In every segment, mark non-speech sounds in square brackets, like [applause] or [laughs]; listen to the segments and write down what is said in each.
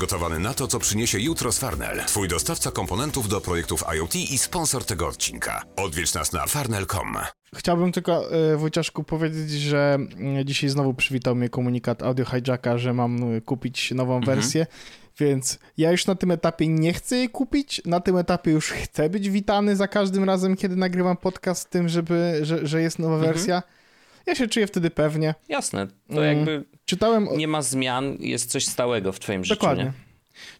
Przygotowany na to, co przyniesie jutro z Farnell. Twój dostawca komponentów do projektów IoT i sponsor tego odcinka. Odwiedź nas na farnell.com. Chciałbym tylko y, Wojciaszku powiedzieć, że y, dzisiaj znowu przywitał mnie komunikat Audio Hijacka, że mam y, kupić nową Mhm. wersję, więc ja już na tym etapie nie chcę jej kupić, na tym etapie już chcę być witany za każdym razem, kiedy nagrywam podcast z tym, żeby, że, że jest nowa Mhm. wersja. Ja się czuję wtedy pewnie. Jasne, to Mm. jakby Czytałem... nie ma zmian, jest coś stałego w twoim życiu, Dokładnie. nie?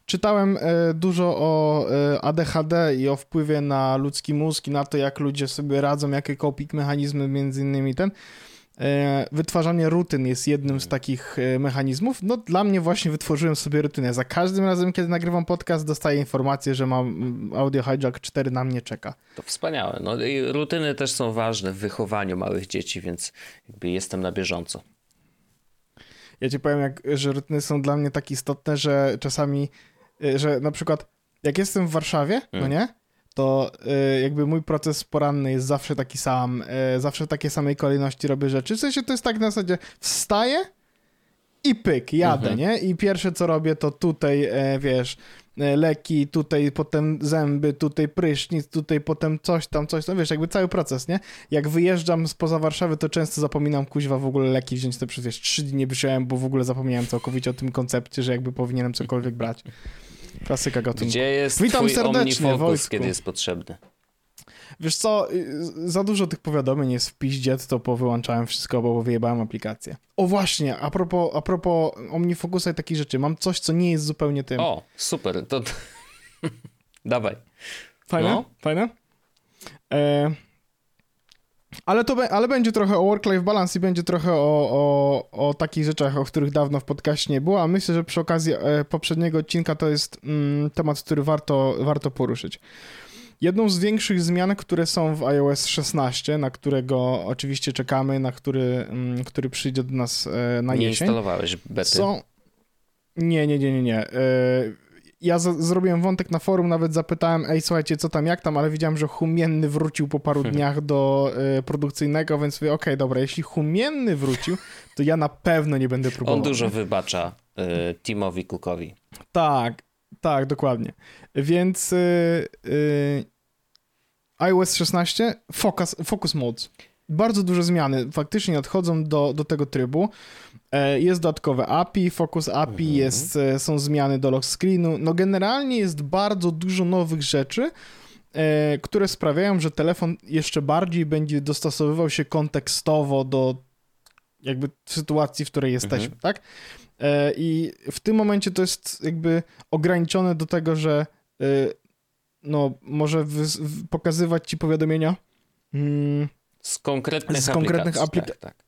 Czytałem e, dużo o e, ADHD i o wpływie na ludzki mózg i na to, jak ludzie sobie radzą, jakie coping mechanizmy, między innymi ten. E, wytwarzanie rutyn jest jednym z takich mechanizmów. No dla mnie właśnie wytworzyłem sobie rutynę. Za każdym razem, kiedy nagrywam podcast, dostaję informację, że mam mm, Audio Hijack 4 na mnie czeka. To wspaniałe. No i rutyny też są ważne w wychowaniu małych dzieci, więc jakby jestem na bieżąco. Ja ci powiem, jak, że rutyny są dla mnie tak istotne, że czasami, y, że na przykład jak jestem w Warszawie, no Mm. nie, to y, jakby mój proces poranny jest zawsze taki sam, y, zawsze w takiej samej kolejności robię rzeczy. W sensie to jest tak na zasadzie wstaję i pyk, jadę, Mhm. nie? I pierwsze co robię to tutaj, e, wiesz, leki, tutaj potem zęby, tutaj prysznic, tutaj potem coś tam, coś tam, wiesz, jakby cały proces, nie? Jak wyjeżdżam spoza Warszawy, to często zapominam kuźwa w ogóle leki wziąć, to przez wiesz, trzy dni nie wziąłem, bo w ogóle zapomniałem całkowicie o tym koncepcie, że jakby powinienem cokolwiek brać. Klasyka gatunku. Gdzie jest Witam twój serdecznie, omnifocus, Wojtku. kiedy jest potrzebny? Wiesz co, y, za dużo tych powiadomień jest w piździe, to powyłączałem wszystko, bo wyjebałem aplikację. O właśnie, a propos, a propos OmniFocusa i takich rzeczy, mam coś, co nie jest zupełnie tym. O, super, to... [laughs] Dawaj. Fajne? No. Fajne? E... Ale, to be, ale będzie trochę o work-life balance i będzie trochę o, o, o takich rzeczach, o których dawno w podcaście nie było, a myślę, że przy okazji e, poprzedniego odcinka to jest mm, temat, który warto, warto poruszyć. Jedną z większych zmian, które są w iOS 16, na którego oczywiście czekamy, na który, mm, który przyjdzie do nas e, na Nie jesień, instalowałeś bety. są. Nie, nie, nie, nie, nie. E, Ja zrobiłem wątek na forum, nawet zapytałem, ej, słuchajcie, co tam, jak tam, ale widziałem, że Humienny wrócił po paru [laughs] dniach do e, produkcyjnego, więc mówię, okej, dobra, jeśli Humienny wrócił, to ja na pewno nie będę próbował. On dużo wybacza y, Timowi Cookowi. Tak, tak, dokładnie. Więc y, y, iOS 16, focus, focus modes. Bardzo duże zmiany faktycznie nadchodzą do, do tego trybu. E, Jest dodatkowe API, Focus API, jest, e, są zmiany do lock screenu. No generalnie jest bardzo dużo nowych rzeczy, e, które sprawiają, że telefon jeszcze bardziej będzie dostosowywał się kontekstowo do jakby sytuacji, w której jesteśmy, tak? E, I w tym momencie to jest jakby ograniczone do tego, że e, no, może pokazywać ci powiadomienia mm, Z konkretnych Z konkretnych aplikacji. aplika- tak, tak.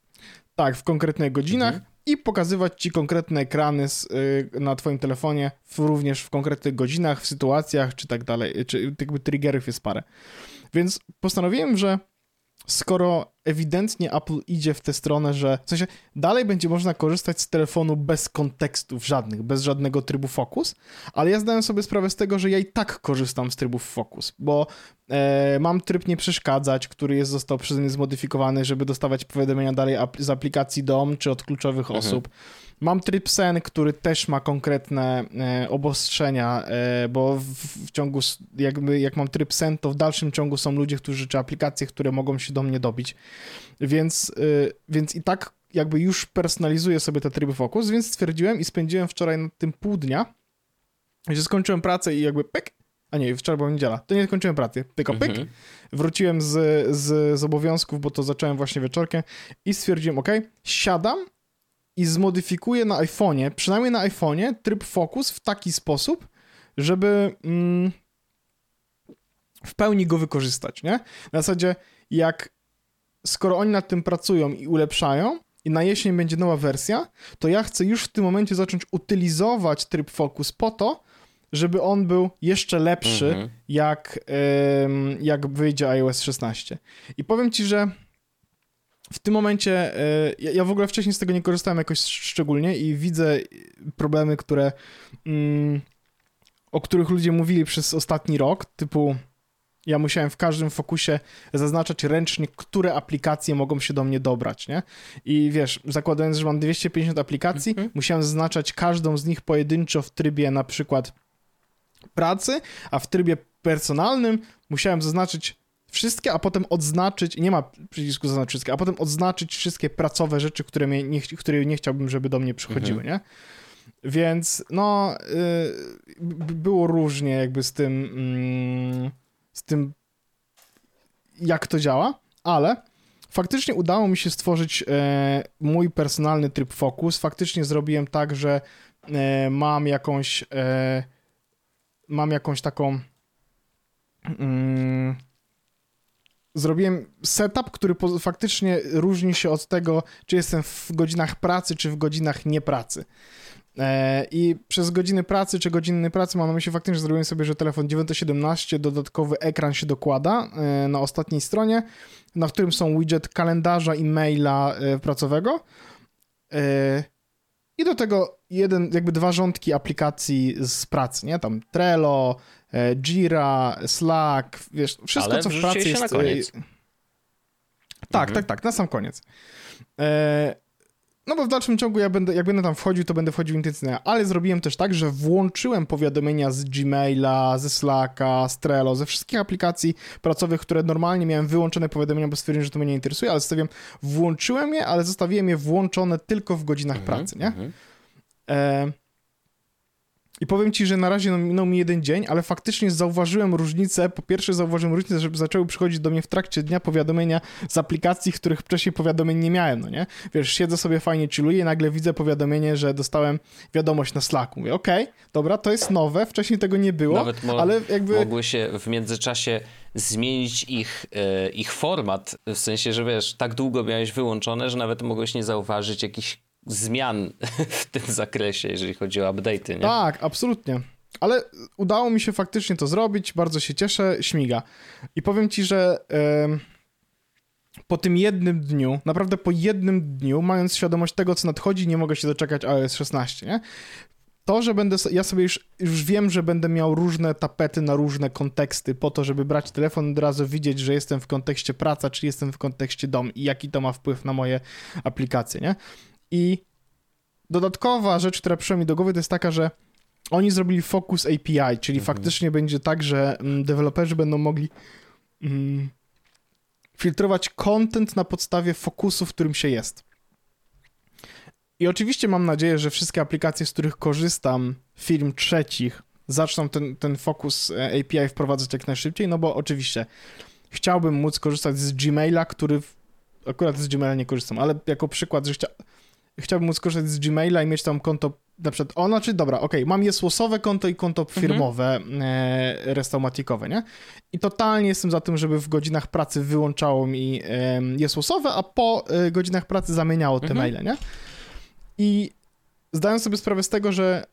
tak, w konkretnych godzinach Mhm. i pokazywać ci konkretne ekrany z, y, na twoim telefonie, w, również w konkretnych godzinach, w sytuacjach, czy tak dalej, czy jakby triggerów jest parę. Więc postanowiłem, że skoro ewidentnie Apple idzie w tę stronę, że w sensie dalej będzie można korzystać z telefonu bez kontekstów żadnych, bez żadnego trybu Focus, ale ja zdałem sobie sprawę z tego, że ja i tak korzystam z trybów Focus, bo e, mam tryb nie przeszkadzać, który jest został przeze mnie zmodyfikowany, żeby dostawać powiadomienia dalej ap- z aplikacji DOM czy od kluczowych Mhm. osób. Mam tryb sen, który też ma konkretne e, obostrzenia, e, bo w, w ciągu, jakby jak mam tryb sen, to w dalszym ciągu są ludzie, którzy, czy aplikacje, które mogą się do mnie dobić. Więc, y, więc i tak jakby już personalizuję sobie te tryby Focus, więc stwierdziłem i spędziłem wczoraj nad tym pół dnia, że skończyłem pracę i jakby pyk, a nie, wczoraj była niedziela, to nie skończyłem pracy, tylko pyk, Mhm. wróciłem z, z, z obowiązków, bo to zacząłem właśnie wieczorkiem i stwierdziłem, ok, siadam i zmodyfikuję na iPhone'ie, przynajmniej na iPhone'ie, tryb Focus w taki sposób, żeby mm, w pełni go wykorzystać, nie? Na zasadzie, jak skoro oni nad tym pracują i ulepszają i na jesień będzie nowa wersja, to ja chcę już w tym momencie zacząć utylizować tryb Focus po to, żeby on był jeszcze lepszy, Mhm. jak, em, jak wyjdzie iOS 16. I powiem ci, że w tym momencie e, ja, w ogóle wcześniej z tego nie korzystałem jakoś szczególnie i widzę problemy, które mm, o których ludzie mówili przez ostatni rok, typu ja musiałem w każdym fokusie zaznaczać ręcznie, które aplikacje mogą się do mnie dobrać, nie? I wiesz, zakładając, że mam 250 aplikacji, Mhm. musiałem zaznaczać każdą z nich pojedynczo w trybie na przykład pracy, a w trybie personalnym musiałem zaznaczyć wszystkie, a potem odznaczyć, nie ma przycisku zaznaczyć wszystkie, a potem odznaczyć wszystkie pracowe rzeczy, które, mnie nie, które nie chciałbym, żeby do mnie przychodziły, nie? Więc no, y, było różnie jakby z tym, mm, z tym, jak to działa, ale faktycznie udało mi się stworzyć e, mój personalny tryb Focus. Faktycznie zrobiłem tak, że e, mam jakąś e, mam jakąś taką mm, zrobiłem setup, który faktycznie różni się od tego, czy jestem w godzinach pracy, czy w godzinach niepracy. E, I przez godziny pracy czy godziny pracy mam na myśli faktycznie, że zrobiłem sobie, że telefon 917, dodatkowy ekran się dokłada e, na ostatniej stronie, na którym są widget kalendarza i maila e, pracowego. E, I do tego jeden, jakby dwa rządki aplikacji z pracy, nie? Tam Trello, e, Jira, Slack, wiesz, wszystko Ale co w pracy się jest... na koniec. e, Tak, Mhm. tak, tak, na sam koniec. No bo w dalszym ciągu ja będę, jak będę tam wchodził, to będę wchodził intensywnie, ale zrobiłem też tak, że włączyłem powiadomienia z Gmaila, ze Slacka, z Trello, ze wszystkich aplikacji pracowych, które normalnie miałem wyłączone powiadomienia, bo stwierdziłem, że to mnie nie interesuje, ale zostawiłem, włączyłem je, ale zostawiłem je włączone tylko w godzinach Mhm, pracy, nie? mhm. E, I powiem ci, że na razie no, minął mi jeden dzień, ale faktycznie zauważyłem różnicę. Po pierwsze, zauważyłem różnicę, żeby zaczęły przychodzić do mnie w trakcie dnia powiadomienia z aplikacji, których wcześniej powiadomień nie miałem, no nie? Wiesz, siedzę sobie fajnie, chilluję i nagle widzę powiadomienie, że dostałem wiadomość na Slacku. Mówię, okej, dobra, to jest nowe, wcześniej tego nie było, Nawet mo- ale jakby... mogły się w międzyczasie zmienić ich, e, ich format, w sensie, że wiesz, tak długo miałeś wyłączone, że nawet mogłeś nie zauważyć jakichś zmian [laughs] w tym zakresie, jeżeli chodzi o update'y, nie? Tak, absolutnie. Ale udało mi się faktycznie to zrobić, bardzo się cieszę, śmiga. I powiem ci, że em, po tym jednym dniu, naprawdę po jednym dniu, mając świadomość tego, co nadchodzi, nie mogę się doczekać iOS 16, nie? To, że będę, ja sobie już, już wiem, że będę miał różne tapety na różne konteksty, po to, żeby brać telefon od razu widzieć, że jestem w kontekście praca, czy jestem w kontekście dom i jaki to ma wpływ na moje aplikacje, nie? I dodatkowa rzecz, która przyszła mi do głowy, to jest taka, że oni zrobili Focus API, czyli faktycznie będzie tak, że mm, deweloperzy będą mogli mm, filtrować content na podstawie fokusu, w którym się jest. I oczywiście mam nadzieję, że wszystkie aplikacje, z których korzystam, firm trzecich, zaczną ten, ten Focus e, API wprowadzać jak najszybciej, no bo oczywiście chciałbym móc korzystać z Gmaila, który w, akurat z Gmaila nie korzystam, ale jako przykład, że chcia, chciałbym móc korzystać z Gmaila i mieć tam konto, na przykład, o, znaczy, dobra, okej, mam jesłosowe konto i konto firmowe, e, restaumatikowe, nie? I totalnie jestem za tym, żeby w godzinach pracy wyłączało mi e, jesłosowe, a po e, godzinach pracy zamieniało te Mhm. maile, nie? I zdaję sobie sprawę z tego, że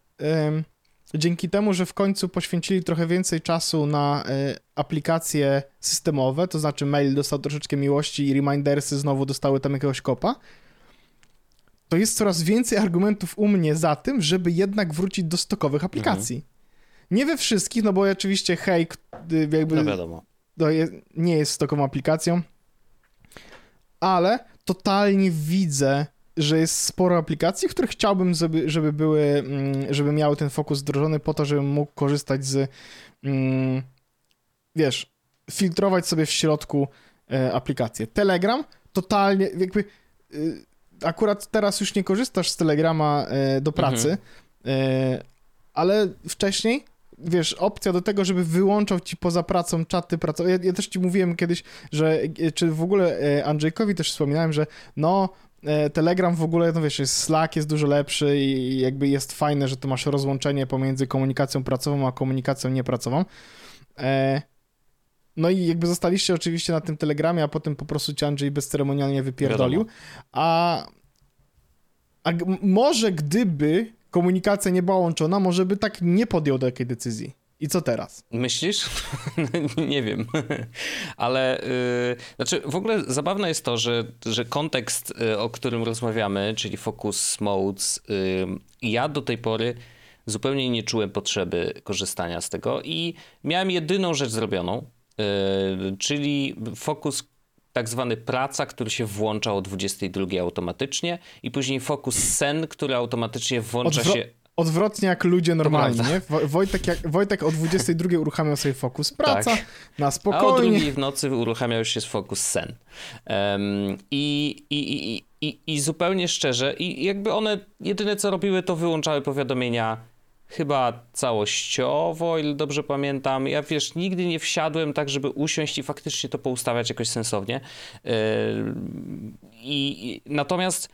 dzięki temu, że w końcu poświęcili trochę więcej czasu na e, aplikacje systemowe, to znaczy mail dostał troszeczkę miłości i remindersy znowu dostały tam jakiegoś kopa, to jest coraz więcej argumentów u mnie za tym, żeby jednak wrócić do stokowych aplikacji. Nie we wszystkich, no bo oczywiście hej, y, jakby No wiadomo. je, nie jest stokową aplikacją, ale totalnie widzę, że jest sporo aplikacji, które chciałbym, żeby, żeby były, mm, żeby miały ten fokus wdrożony po to, żebym mógł korzystać z, mm, wiesz, filtrować sobie w środku e, aplikacje. Telegram totalnie, jakby y, akurat teraz już nie korzystasz z Telegrama e, do pracy, e, ale wcześniej wiesz, opcja do tego, żeby wyłączał ci poza pracą czaty pracowe. Ja, ja też ci mówiłem kiedyś, że e, czy w ogóle Andrzejkowi też wspominałem, że no Telegram w ogóle, no wiesz, jest Slack jest dużo lepszy i jakby jest fajne, że tu masz rozłączenie pomiędzy komunikacją pracową a komunikacją niepracową. E, no i jakby zostaliście oczywiście na tym Telegramie, a potem po prostu cię Andrzej bezceremonialnie wypierdolił. Wiadomo. A, może gdyby komunikacja nie była łączona, może by tak nie podjął takiej decyzji. I co teraz? Myślisz? [laughs] nie wiem. [laughs] Ale yy, znaczy w ogóle zabawne jest to, że, że kontekst, yy, o którym rozmawiamy, czyli focus modes, yy, ja do tej pory zupełnie nie czułem potrzeby korzystania z tego i miałem jedyną rzecz zrobioną, czyli fokus tak zwany praca, który się włącza o 22 automatycznie i później fokus sen, który automatycznie włącza Odwro- się Odwrotnie jak ludzie normalni, nie? Wojtek, jak, Wojtek o 22 uruchamiał sobie fokus praca, Tak. na A o spokojnie. drugiej w nocy uruchamiał się fokus sen. Um, i, i, i, i, I zupełnie szczerze, i jakby one jedyne co robiły, to wyłączały powiadomienia chyba całościowo, ile dobrze pamiętam. Ja wiesz, nigdy nie wsiadłem tak, żeby usiąść i faktycznie to poustawiać jakoś sensownie. I, i, natomiast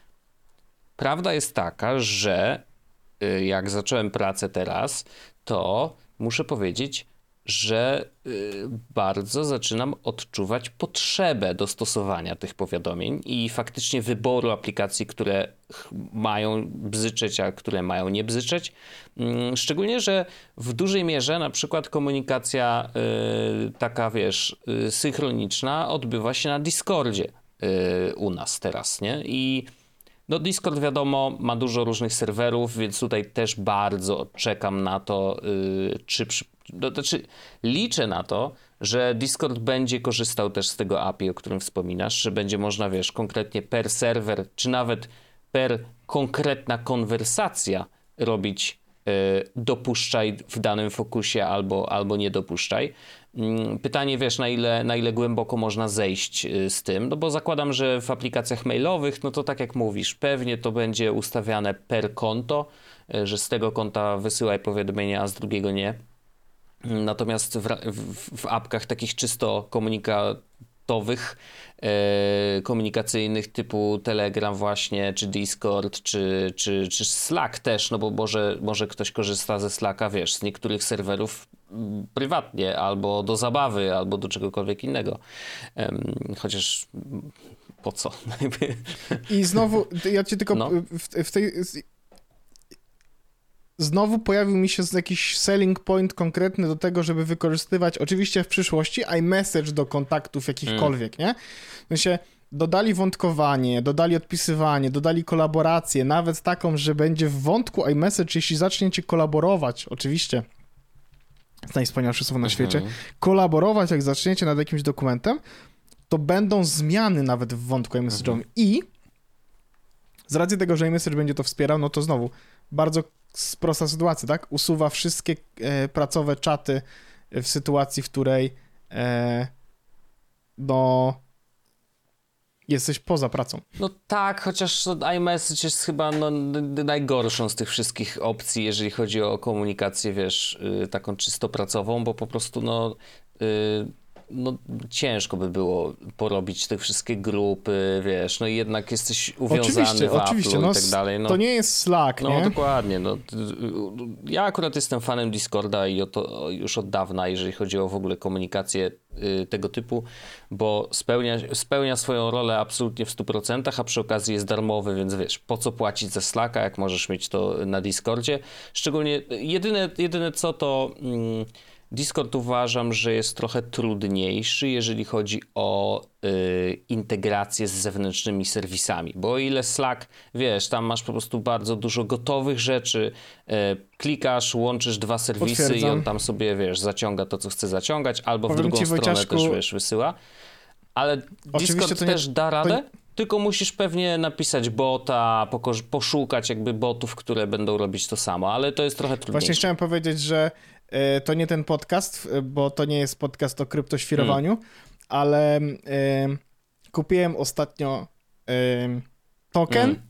prawda jest taka, że y, jak zacząłem pracę teraz, to muszę powiedzieć, że y, bardzo zaczynam odczuwać potrzebę dostosowania tych powiadomień i faktycznie wyboru aplikacji, które mają bzyczeć, a które mają nie bzyczeć. Mm, Szczególnie, że w dużej mierze na przykład komunikacja y, taka, wiesz, y, synchroniczna odbywa się na Discordzie u nas teraz, nie? I no Discord wiadomo ma dużo różnych serwerów, więc tutaj też bardzo czekam na to, yy, czy, przy, no, znaczy liczę na to, że Discord będzie korzystał też z tego API, o którym wspominasz, że będzie można, wiesz, konkretnie per serwer, czy nawet per konkretna konwersacja robić yy, dopuszczaj w danym fokusie albo, albo nie dopuszczaj. Mm, Pytanie, wiesz, na ile, na ile głęboko można zejść y, z tym, no bo zakładam, że w aplikacjach mailowych, no to tak jak mówisz, pewnie to będzie ustawiane per konto, y, że z tego konta wysyłaj powiadomienia, a z drugiego nie. Mm, Natomiast w, w, w apkach takich czysto komunikatowych, e, komunikacyjnych typu Telegram właśnie, czy Discord, czy, czy, czy Slack też, no bo może, może ktoś korzysta ze Slacka, wiesz, z niektórych serwerów prywatnie, albo do zabawy, albo do czegokolwiek innego. Chociaż mm, po co? I znowu, ja ci tylko No. w, w tej... Znowu pojawił mi się jakiś selling point konkretny do tego, żeby wykorzystywać, oczywiście w przyszłości, iMessage do kontaktów jakichkolwiek, nie? W sensie dodali wątkowanie, dodali odpisywanie, dodali kolaborację, nawet taką, że będzie w wątku iMessage, jeśli zaczniecie kolaborować, oczywiście, najwspanialsze słowo na świecie, kolaborować, jak zaczniecie nad jakimś dokumentem, to będą zmiany nawet w wątku iMessage'owym. I z racji tego, że iMessage będzie to wspierał, no to znowu bardzo prosta sytuacja, tak? Usuwa wszystkie e, pracowe czaty w sytuacji, w której e, no jesteś poza pracą. No tak, chociaż no, iMessage jest chyba no, najgorszą z tych wszystkich opcji, jeżeli chodzi o komunikację, wiesz, y, taką czysto pracową, bo po prostu no, y, no ciężko by było porobić te wszystkie grupy, wiesz, no i jednak jesteś uwiązany Oczywiście, w oczywiście, Apple'u no, i tak dalej. No. to nie jest Slack, No nie? dokładnie. No. Ja akurat jestem fanem Discorda i to już od dawna, jeżeli chodzi o w ogóle komunikację y, tego typu, bo spełnia, spełnia swoją rolę absolutnie w 100%, a przy okazji jest darmowy, więc wiesz, po co płacić za Slacka, jak możesz mieć to na Discordzie. Szczególnie jedyne, jedyne co to... Mm, Discord uważam, że jest trochę trudniejszy, jeżeli chodzi o y, integrację z zewnętrznymi serwisami, bo o ile Slack, wiesz, tam masz po prostu bardzo dużo gotowych rzeczy, y, klikasz, łączysz dwa serwisy i Potwierdzam. on tam sobie, wiesz, zaciąga to, co chce zaciągać, albo w Powiem drugą ci, stronę Wojciaszku, też, wiesz, wysyła. Ale Oczywiście Discord to nie- też da radę, tylko musisz pewnie napisać bota, poszukać jakby botów, które będą robić to samo, ale to jest trochę trudniejsze. Właśnie chciałem powiedzieć, że e, to nie ten podcast, e, bo to nie jest podcast o kryptoświrowaniu, ale e, kupiłem ostatnio e, token Mm.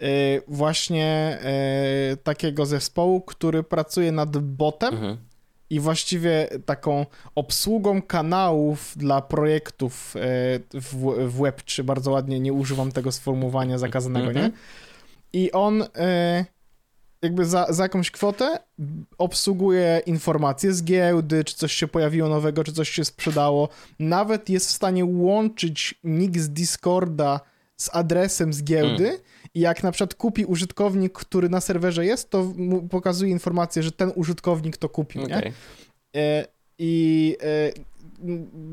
e, właśnie takiego zespołu, który pracuje nad botem Mhm. I właściwie taką obsługą kanałów dla projektów e, w, w Web3. Bardzo ładnie nie używam tego sformułowania zakazanego, nie? I on e, jakby za, za jakąś kwotę obsługuje informacje z giełdy, czy coś się pojawiło nowego, czy coś się sprzedało. Nawet jest w stanie łączyć nick z Discorda z adresem z giełdy i jak na przykład kupi użytkownik, który na serwerze jest, to mu pokazuje informację, że ten użytkownik to kupił, Okay. nie? E, I e,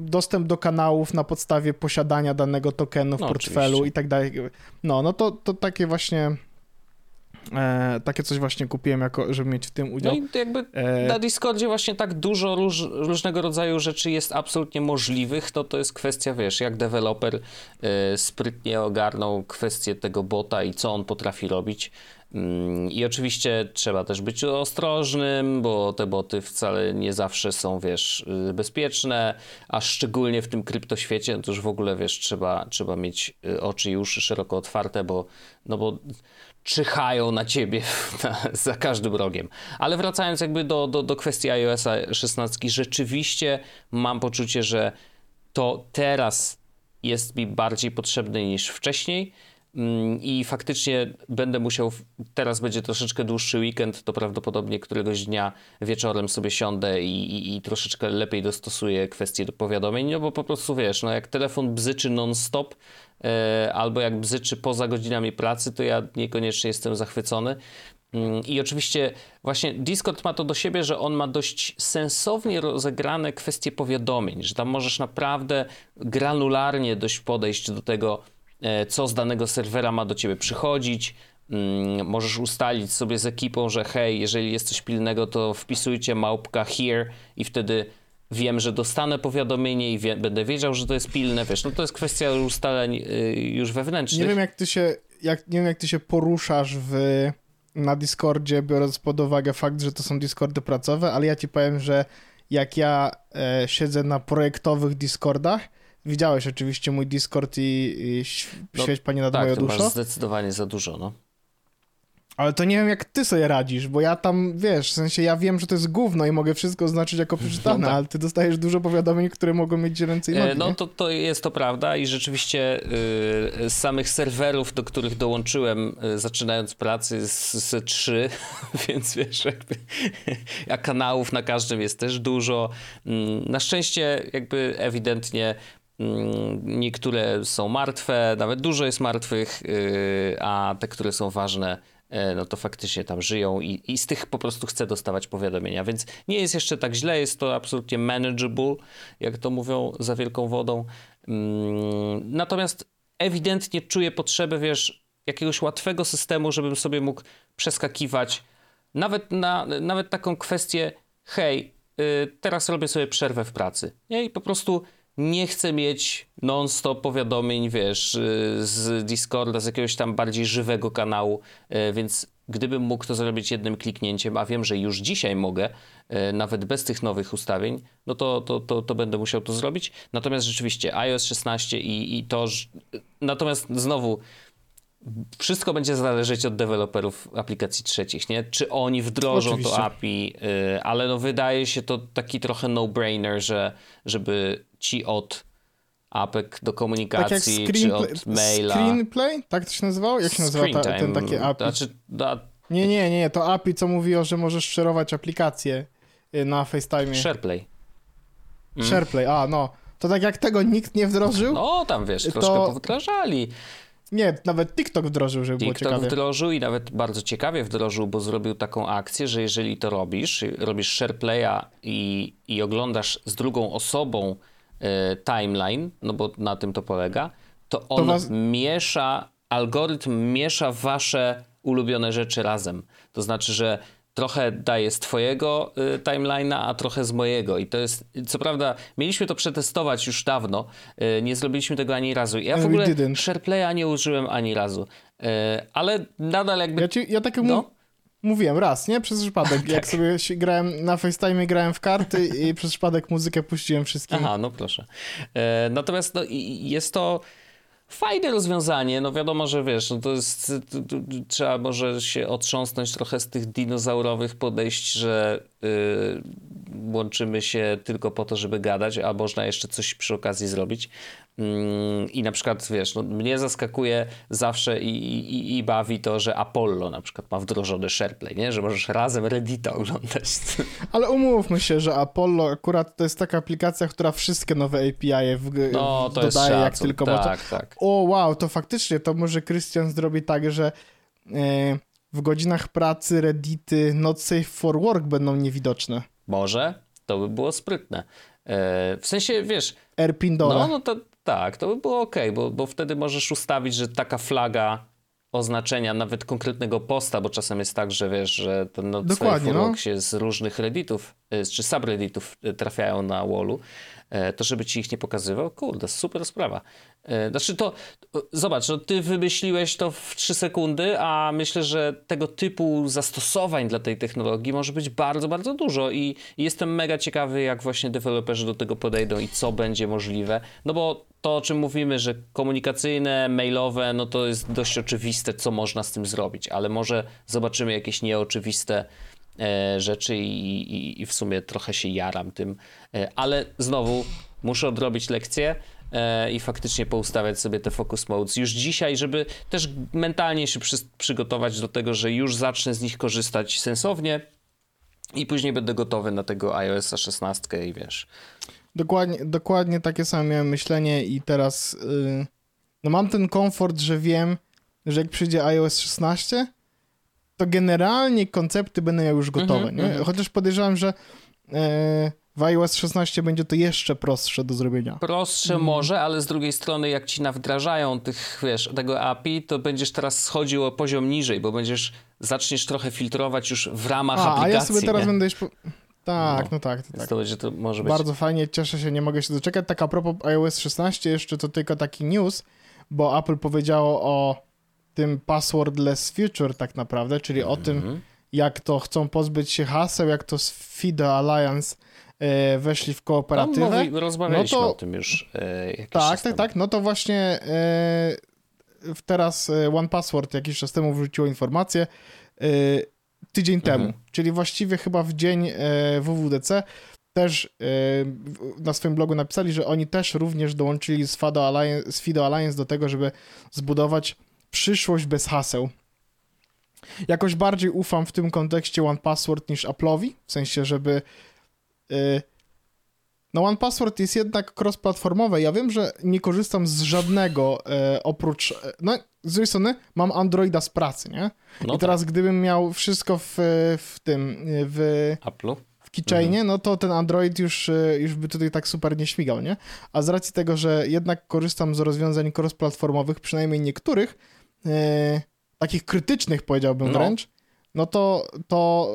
dostęp do kanałów na podstawie posiadania danego tokenu w No, portfelu oczywiście. i tak dalej. No, no to, to takie właśnie e, takie coś właśnie kupiłem, jako, żeby mieć w tym No udział. i to jakby E, na Discordzie właśnie tak dużo róż, różnego rodzaju rzeczy jest absolutnie możliwych, no to jest kwestia, wiesz, jak deweloper y, sprytnie ogarnął kwestię tego bota i co on potrafi robić. Mm, I oczywiście trzeba też być ostrożnym, bo te boty wcale nie zawsze są, wiesz, y, bezpieczne, a szczególnie w tym kryptoświecie, no to już w ogóle, wiesz, trzeba, trzeba mieć y, oczy i uszy szeroko otwarte, bo, no bo czyhają na ciebie [laughs] na, za każdym rogiem. Ale wracając jakby do, do, do kwestii iOS 16, rzeczywiście mam poczucie, że to teraz jest mi bardziej potrzebne niż wcześniej. Mm, I faktycznie będę musiał, teraz będzie troszeczkę dłuższy weekend, to prawdopodobnie któregoś dnia wieczorem sobie siądę i, i, i troszeczkę lepiej dostosuję kwestie do powiadomień, no bo po prostu wiesz, no jak telefon bzyczy non-stop, albo jak bzyczy poza godzinami pracy, to ja niekoniecznie jestem zachwycony. Mm, I oczywiście właśnie Discord ma to do siebie, że on ma dość sensownie rozegrane kwestie powiadomień, że tam możesz naprawdę granularnie dość podejść do tego, e, co z danego serwera ma do ciebie przychodzić. Mm, Możesz ustalić sobie z ekipą, że hej, jeżeli jest coś pilnego, to wpisujcie małpka here i wtedy wiem, że dostanę powiadomienie i wie, będę wiedział, że to jest pilne, wiesz, no to jest kwestia ustaleń y, już wewnętrznych. Nie wiem, jak ty się, jak, nie wiem, jak ty się poruszasz w, na Discordzie, biorąc pod uwagę fakt, że to są Discordy pracowe, ale ja ci powiem, że jak ja e, siedzę na projektowych Discordach, widziałeś oczywiście mój Discord i, i No, świeć pani nad tak, moją duszą, zdecydowanie za dużo, no. Ale to nie wiem, jak ty sobie radzisz, bo ja tam, wiesz, w sensie ja wiem, że to jest gówno i mogę wszystko oznaczyć jako przeczytane, No tak. ale ty dostajesz dużo powiadomień, które mogą mieć ręce i nogi, E, No nie? to, to jest to prawda i rzeczywiście y, z samych serwerów, do których dołączyłem y, zaczynając pracy z, trzy, [laughs] więc wiesz, jakby, [laughs] a kanałów na każdym jest też dużo. Mm, Na szczęście jakby ewidentnie mm, niektóre są martwe, nawet dużo jest martwych, y, a te, które są ważne, no to faktycznie tam żyją i, i z tych po prostu chcę dostawać powiadomienia, więc nie jest jeszcze tak źle, jest to absolutnie manageable, jak to mówią za wielką wodą. Mm, Natomiast ewidentnie czuję potrzebę, wiesz, jakiegoś łatwego systemu, żebym sobie mógł przeskakiwać nawet na nawet taką kwestię, hej, y, teraz robię sobie przerwę w pracy. Nie? I po prostu nie chcę mieć non-stop powiadomień, wiesz, y, z Discorda, z jakiegoś tam bardziej żywego kanału, y, więc gdybym mógł to zrobić jednym kliknięciem, a wiem, że już dzisiaj mogę, y, nawet bez tych nowych ustawień, no to, to, to, to będę musiał to zrobić. Natomiast rzeczywiście iOS 16 i, i to, natomiast znowu wszystko będzie zależeć od deweloperów aplikacji trzecich, nie? Czy oni wdrożą Oczywiście. to API, y, ale no wydaje się to taki trochę no-brainer, że żeby ci od apek do Tak komunikacji, czy screenplay, od maila... screenplay? Tak to się nazywało? Jak się nazywa ta, ten takie API? Znaczy, da, Nie, nie, nie, to API, co mówiło, że możesz szerować aplikacje y, na FaceTime. SharePlay. Mm. SharePlay, a no. To tak jak tego nikt nie wdrożył? No tam wiesz, To- troszkę powdrażali. Nie, nawet TikTok wdrożył, żeby było TikTok ciekawie. wdrożył i nawet bardzo ciekawie wdrożył, bo zrobił taką akcję, że jeżeli to robisz, robisz SharePlaya i, i oglądasz z drugą osobą e, timeline, no bo na tym to polega, to on was- miesza, algorytm miesza wasze ulubione rzeczy razem. To znaczy, że trochę daje z twojego y, timeline'a, a trochę z mojego. I to jest, co prawda, mieliśmy to przetestować już dawno, y, nie zrobiliśmy tego ani razu. Ja w And we ogóle didn't. SharePlaya nie użyłem ani razu. E, ale nadal jakby... Ja, ci, ja tak No. mówiłem raz, nie? Przez przypadek. [laughs] Jak sobie grałem na FaceTime, grałem w karty i przez przypadek muzykę puściłem wszystkim. Aha, no proszę. E, natomiast no, jest to fajne rozwiązanie. No wiadomo, że wiesz, no to jest, to, to, trzeba może się otrząsnąć trochę z tych dinozaurowych podejść, że y, łączymy się tylko po to, żeby gadać, a można jeszcze coś przy okazji zrobić. Mm, I na przykład, wiesz, no, mnie zaskakuje zawsze i, i, i bawi to, że Apollo na przykład ma wdrożony SharePlay, nie? Że możesz razem Reddita oglądać. [laughs] Ale umówmy się, że Apollo akurat to jest taka aplikacja, która wszystkie nowe API w, No, to dodaje jak tylko może. Tak, tak. O wow, to faktycznie, to może Christian zrobi tak, że e, w godzinach pracy Reddity not safe for work będą niewidoczne. Może, to by było sprytne. E, w sensie, wiesz, Airpin dole. no, no to tak, to by było ok, bo, bo wtedy możesz ustawić, że taka flaga oznaczenia nawet konkretnego posta, bo czasem jest tak, że wiesz, że ten not Dokładnie, no. się z różnych redditów, e, czy subredditów e, trafiają na wallu, e, to żeby ci ich nie pokazywał, kurde, super sprawa. Znaczy to, to- zobacz, no ty wymyśliłeś to w 3 sekundy, a myślę, że tego typu zastosowań dla tej technologii może być bardzo, bardzo dużo i, i jestem mega ciekawy, jak właśnie deweloperzy do tego podejdą i co będzie możliwe, no bo to, o czym mówimy, że komunikacyjne, mailowe, no to jest dość oczywiste, co można z tym zrobić, ale może zobaczymy jakieś nieoczywiste e, rzeczy i, i, i w sumie trochę się jaram tym, e, ale znowu muszę odrobić lekcję e, i faktycznie poustawiać sobie te focus modes już dzisiaj, żeby też mentalnie się przy, przygotować do tego, że już zacznę z nich korzystać sensownie i później będę gotowy na tego iOS 16 i wiesz. Dokładnie, dokładnie takie samo miałem myślenie i teraz y, no mam ten komfort, że wiem, że jak przyjdzie iOS 16, to generalnie koncepty będę miał już gotowe, nie? mhm. Chociaż podejrzewam, że e, w iOS 16 będzie to jeszcze prostsze do zrobienia. Prostsze Mhm. może, ale z drugiej strony jak ci nawdrażają tych, wiesz, tego API, to będziesz teraz schodził o poziom niżej, bo będziesz, zaczniesz trochę filtrować już w ramach A, a aplikacji. ja sobie teraz nie? będę już... Tak, No. no, tak, to tak. to będzie, to może być... Bardzo fajnie, cieszę się, nie mogę się doczekać. Tak a propos iOS 16, jeszcze to tylko taki news, bo Apple powiedziało o tym passwordless future tak naprawdę, czyli o tym, Mhm. jak to chcą pozbyć się haseł, jak to z FIDO Alliance e, weszli w No, kooperatywę. mówi, rozmawialiśmy No to- o tym już e, tak, tak, tak. No to właśnie e, teraz e, One Password jakiś czas temu wrzuciło informację e, tydzień Mhm. temu, czyli właściwie chyba w dzień e, WWDC też e, na swoim blogu napisali, że oni też również dołączyli z FIDO Alliance, z FIDO Alliance do tego, żeby zbudować przyszłość bez haseł. Jakoś bardziej ufam w tym kontekście One Password niż Apple'owi, w sensie, żeby y, no One Password jest jednak cross-platformowe. Ja wiem, że nie korzystam z żadnego e, oprócz, e, no z drugiej strony mam Androida z pracy, nie? No I teraz gdybym miał wszystko w, w tym, e, w, tak, Apple'u. w keychainie, no to ten Android już, e, już by tutaj tak super nie śmigał, nie? A z racji tego, że jednak korzystam z rozwiązań cross-platformowych, przynajmniej niektórych, e, takich krytycznych powiedziałbym No. wręcz, no to, to,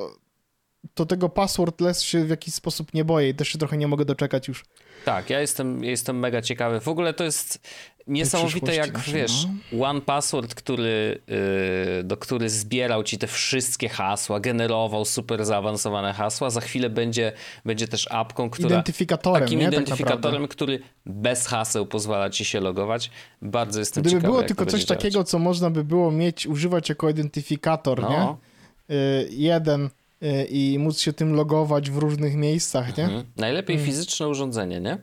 to tego passwordless się w jakiś sposób nie boję i też się trochę nie mogę doczekać już. Tak, ja jestem, jestem mega ciekawy. W ogóle to jest niesamowite, jak naszej, wiesz, One Password, który, yy, do który zbierał ci te wszystkie hasła, generował super zaawansowane hasła, za chwilę będzie, będzie też apką, która Identyfikatorem, takim nie? Tak identyfikatorem, naprawdę. który bez haseł pozwala ci się logować. Bardzo jestem Gdyby ciekawy, było jak tylko coś działać. takiego, co można by było mieć, używać jako identyfikator, No. nie? Y, jeden i móc się tym logować w różnych miejscach, nie? Mhm. Najlepiej fizyczne urządzenie, nie?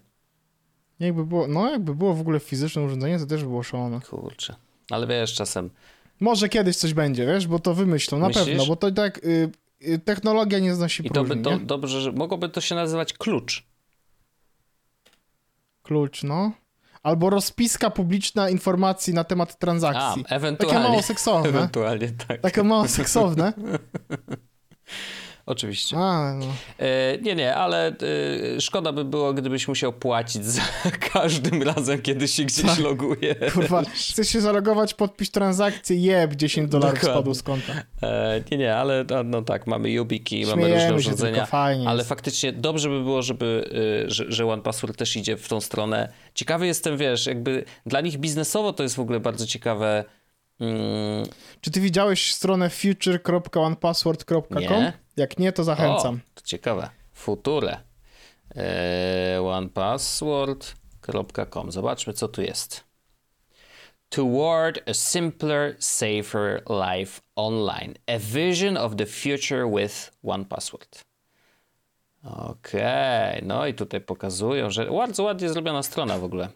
Jakby było, no jakby było w ogóle fizyczne urządzenie, to też by było szalone. Kurczę. Ale wiesz, czasem Może kiedyś coś będzie, wiesz, bo to wymyślą, na Myślisz? pewno, bo to tak y, y, technologia nie znosi i to by nie? dobrze, że mogłoby to się nazywać klucz. Klucz, no. Albo rozpiska publiczna informacji na temat A, transakcji. ewentualnie. Takie mało seksowne. [laughs] Ewentualnie, tak. Takie mało [laughs] seksowne. [laughs] Oczywiście. A, no. E, nie, nie, ale e, szkoda by było, gdybyś musiał płacić za [laughs] każdym razem, kiedy się gdzieś Tak. loguje. Kurwa, chcesz się zalogować, podpisz transakcję, jeb, 10 dolarów spadło z konta. E, nie, nie, ale no, no tak, mamy YubiKey, mamy różne urządzenia. Ale faktycznie dobrze by było, żeby, y, że, że OnePassword też idzie w tą stronę. Ciekawy jestem, wiesz, jakby dla nich biznesowo to jest w ogóle bardzo ciekawe. Mm, Czy ty widziałeś stronę future.onepassword.com? Nie. Jak nie, to zachęcam. O, to ciekawe. Future. E, onepassword.com. Zobaczmy, co tu jest. Toward a simpler, safer life online. A vision of the future with OnePassword. Okej, no i tutaj pokazują, że bardzo ładnie zrobiona strona w ogóle.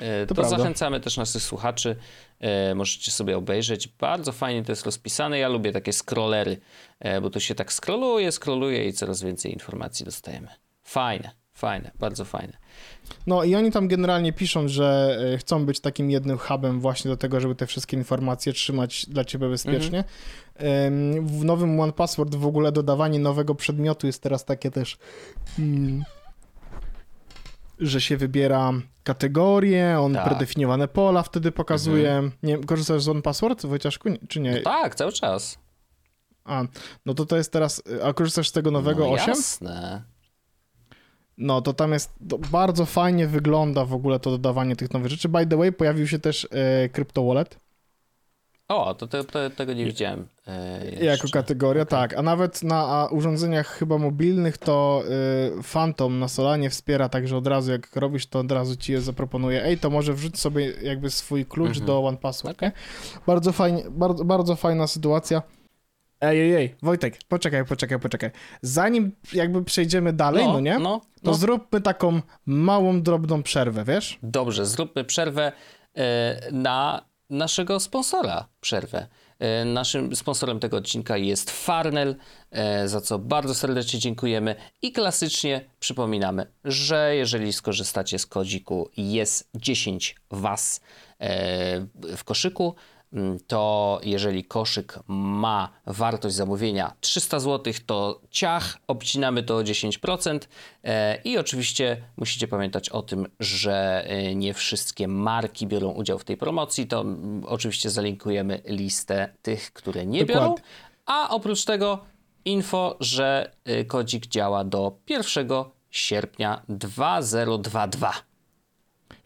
E, To, prawda. zachęcamy też naszych słuchaczy. E, możecie sobie obejrzeć. Bardzo fajnie to jest rozpisane. Ja lubię takie scrollery, e, bo to się tak scrolluje, scrolluje i coraz więcej informacji dostajemy. Fajne, fajne, bardzo fajne. No i oni tam generalnie piszą, że chcą być takim jednym hubem właśnie do tego, żeby te wszystkie informacje trzymać dla ciebie bezpiecznie. Em, W nowym One Password w ogóle dodawanie nowego przedmiotu jest teraz takie też, mm, że się wybiera kategorię, on Tak. predefiniowane pola wtedy pokazuje. Nie wiem, korzystasz z One Password, Wojciaszku, czy nie? Tak, cały czas. A, no to to jest teraz, a korzystasz z tego nowego no, 8? Jasne. No to tam jest, to bardzo fajnie wygląda w ogóle to dodawanie tych nowych rzeczy. By the way, pojawił się też e, Crypto Wallet O, to, to, to tego nie widziałem. E, jako kategoria, tak. A nawet na a, urządzeniach chyba mobilnych to y, Phantom na Solanie wspiera, także od razu jak robisz, to od razu ci je zaproponuje. Ej, to może wrzuć sobie jakby swój klucz Mhm. do One Password. Okej. nie? Bardzo fajnie, bardzo, bardzo fajna sytuacja. Ej, ej, ej, Wojtek, poczekaj, poczekaj, poczekaj. Zanim jakby przejdziemy dalej, no, nie? No, To no. zróbmy taką małą, drobną przerwę, wiesz? Dobrze, zróbmy przerwę e, na naszego sponsora. Przerwę. E, Naszym sponsorem tego odcinka jest Farnell, e, za co bardzo serdecznie dziękujemy. I klasycznie przypominamy, że jeżeli skorzystacie z kodziku jest 10 Was e, w koszyku, to jeżeli koszyk ma wartość zamówienia 300 zł, to ciach, obcinamy to o 10%. E, I oczywiście musicie pamiętać o tym, że e, nie wszystkie marki biorą udział w tej promocji. To mm, oczywiście zalinkujemy listę tych, które nie biorą. Dokładnie. A oprócz tego info, że y, kodzik działa do 1 sierpnia 2022.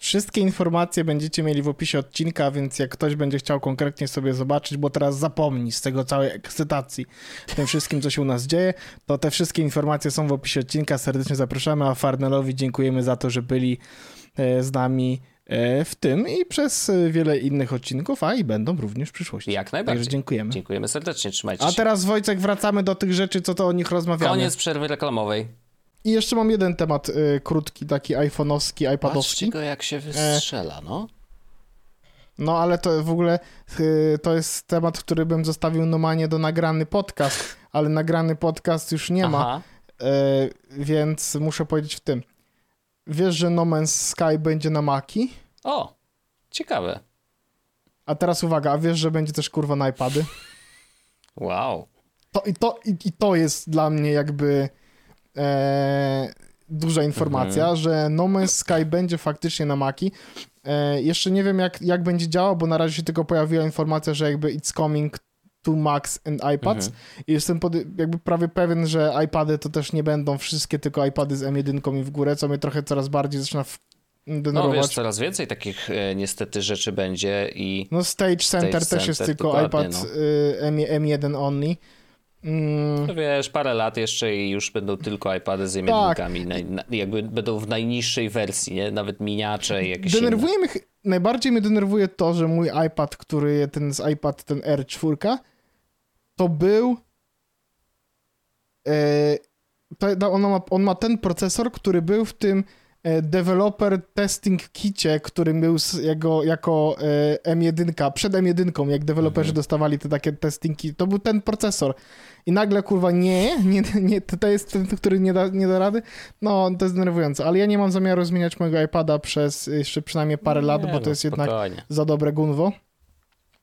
Wszystkie informacje będziecie mieli w opisie odcinka, więc jak ktoś będzie chciał konkretnie sobie zobaczyć, bo teraz zapomni z tego całej ekscytacji tym wszystkim, co się u nas dzieje, to te wszystkie informacje są w opisie odcinka. Serdecznie zapraszamy, a Farnelowi dziękujemy za to, że byli e, z nami e, w tym i przez e, wiele innych odcinków, a i będą również w przyszłości. Jak najbardziej. Także dziękujemy. Dziękujemy serdecznie, trzymajcie A się. teraz Wojcek, wracamy do tych rzeczy, co to o nich rozmawiamy. Koniec przerwy reklamowej. I jeszcze mam jeden temat e, krótki, taki iPhone'owski, iPadowski. Patrzcie go, jak się wystrzela, no. No ale to w ogóle y, to jest temat, który bym zostawił normalnie do nagrany podcast, ale nagrany podcast już nie ma, Aha. y, więc muszę powiedzieć w tym. Wiesz, że No Man's Sky będzie na Maki? O, ciekawe. A teraz uwaga, a wiesz, że będzie też kurwa na iPady? Wow. To, i, to, i, I to jest dla mnie jakby e, duża informacja, Mhm. że No Man's Sky będzie faktycznie na Maki. E, jeszcze nie wiem, jak, jak będzie działał, bo na razie się tylko pojawiła informacja, że jakby it's coming to Macs and iPads. Mhm. I jestem pod, jakby prawie pewien, że iPady to też nie będą wszystkie tylko iPady z M1 i w górę, co mnie trochę coraz bardziej zaczyna w, No denerwować. wiesz, coraz więcej takich e, niestety rzeczy będzie i No Stage Center Stage też jest Center, tylko dokładnie, iPad no. y, M, M1 only. Mm, no wiesz, parę lat jeszcze i już będą tylko iPady z jedynkami, naj- na, jakby będą w najniższej wersji, nie? Nawet miniacze i jakieś Denerwuje mnie, ch- najbardziej mnie denerwuje to, że mój iPad, który ten z iPad, ten R4, to był e, to, on, ma, on ma ten procesor, który był w tym developer testing kicie, który był jego, jako e, M1, przed M1, jak deweloperzy Mhm. dostawali te takie testingi, to był ten procesor. I nagle, kurwa, nie, nie, nie to, to jest ten, który nie da, nie da rady. No, to jest denerwujące, ale ja nie mam zamiaru zmieniać mojego iPada przez jeszcze przynajmniej parę lat, bo no, to jest jednak za dobre gunwo.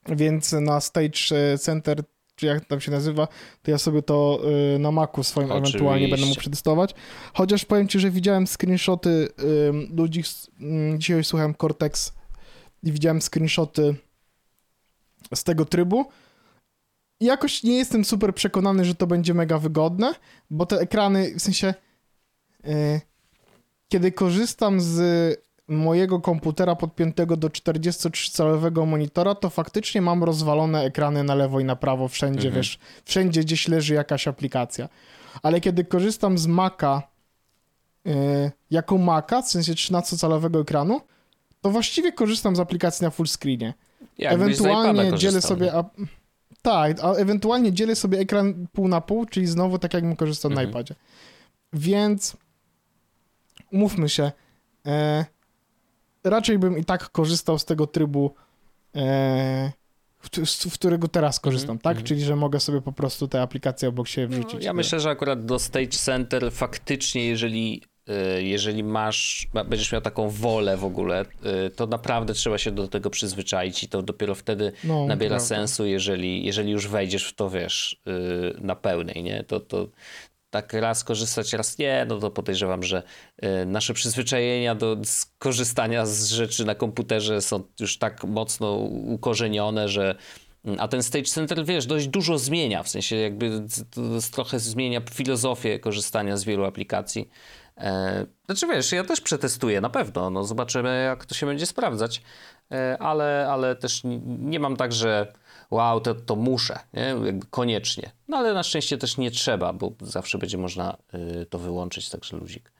Więc na Stage e, Center, czy jak tam się nazywa, to ja sobie to y, na Macu swoim Oczywiście. ewentualnie będę mógł przetestować. Chociaż powiem ci, że widziałem screenshoty ludzi, mm, dzisiaj słuchałem Cortex i widziałem screenshoty z tego trybu. I jakoś nie jestem super przekonany, że to będzie mega wygodne, bo te ekrany, w sensie y, kiedy korzystam z mojego komputera podpiętego do 43-calowego monitora, to faktycznie mam rozwalone ekrany na lewo i na prawo, wszędzie, Mhm. wiesz, wszędzie gdzieś leży jakaś aplikacja. Ale kiedy korzystam z Maca yy, jako Maca, w sensie 13-calowego ekranu, to właściwie korzystam z aplikacji na full screenie. Z ewentualnie dzielę sobie... A, tak, a ewentualnie dzielę sobie ekran pół na pół, czyli znowu tak jakbym korzystał na Mhm. iPadzie. Więc umówmy się, e, raczej bym i tak korzystał z tego trybu, e, w, z, w którego teraz korzystam, tak? mhm. Czyli, że mogę sobie po prostu te aplikacje obok siebie No, wrzucić. ja myślę, że akurat do Stage Center faktycznie, jeżeli, y, jeżeli masz, ma- będziesz miał taką wolę w ogóle, y, to naprawdę trzeba się do tego przyzwyczaić i to dopiero wtedy No, nabiera prawda. sensu, jeżeli, jeżeli już wejdziesz w to, wiesz, y, na pełnej, nie? To, to tak raz korzystać, raz nie, no to podejrzewam, że y, nasze przyzwyczajenia do skorzystania z rzeczy na komputerze są już tak mocno ukorzenione, że a ten Stage Center, wiesz, dość dużo zmienia, w sensie jakby trochę zmienia filozofię korzystania z wielu aplikacji. E, Znaczy wiesz, ja też przetestuję na pewno, no zobaczymy jak to się będzie sprawdzać, E, ale, ale też nie mam tak, że wow, to, to muszę, nie? Jakby koniecznie. No ale na szczęście też nie trzeba, bo zawsze będzie można y, to wyłączyć, także luzik.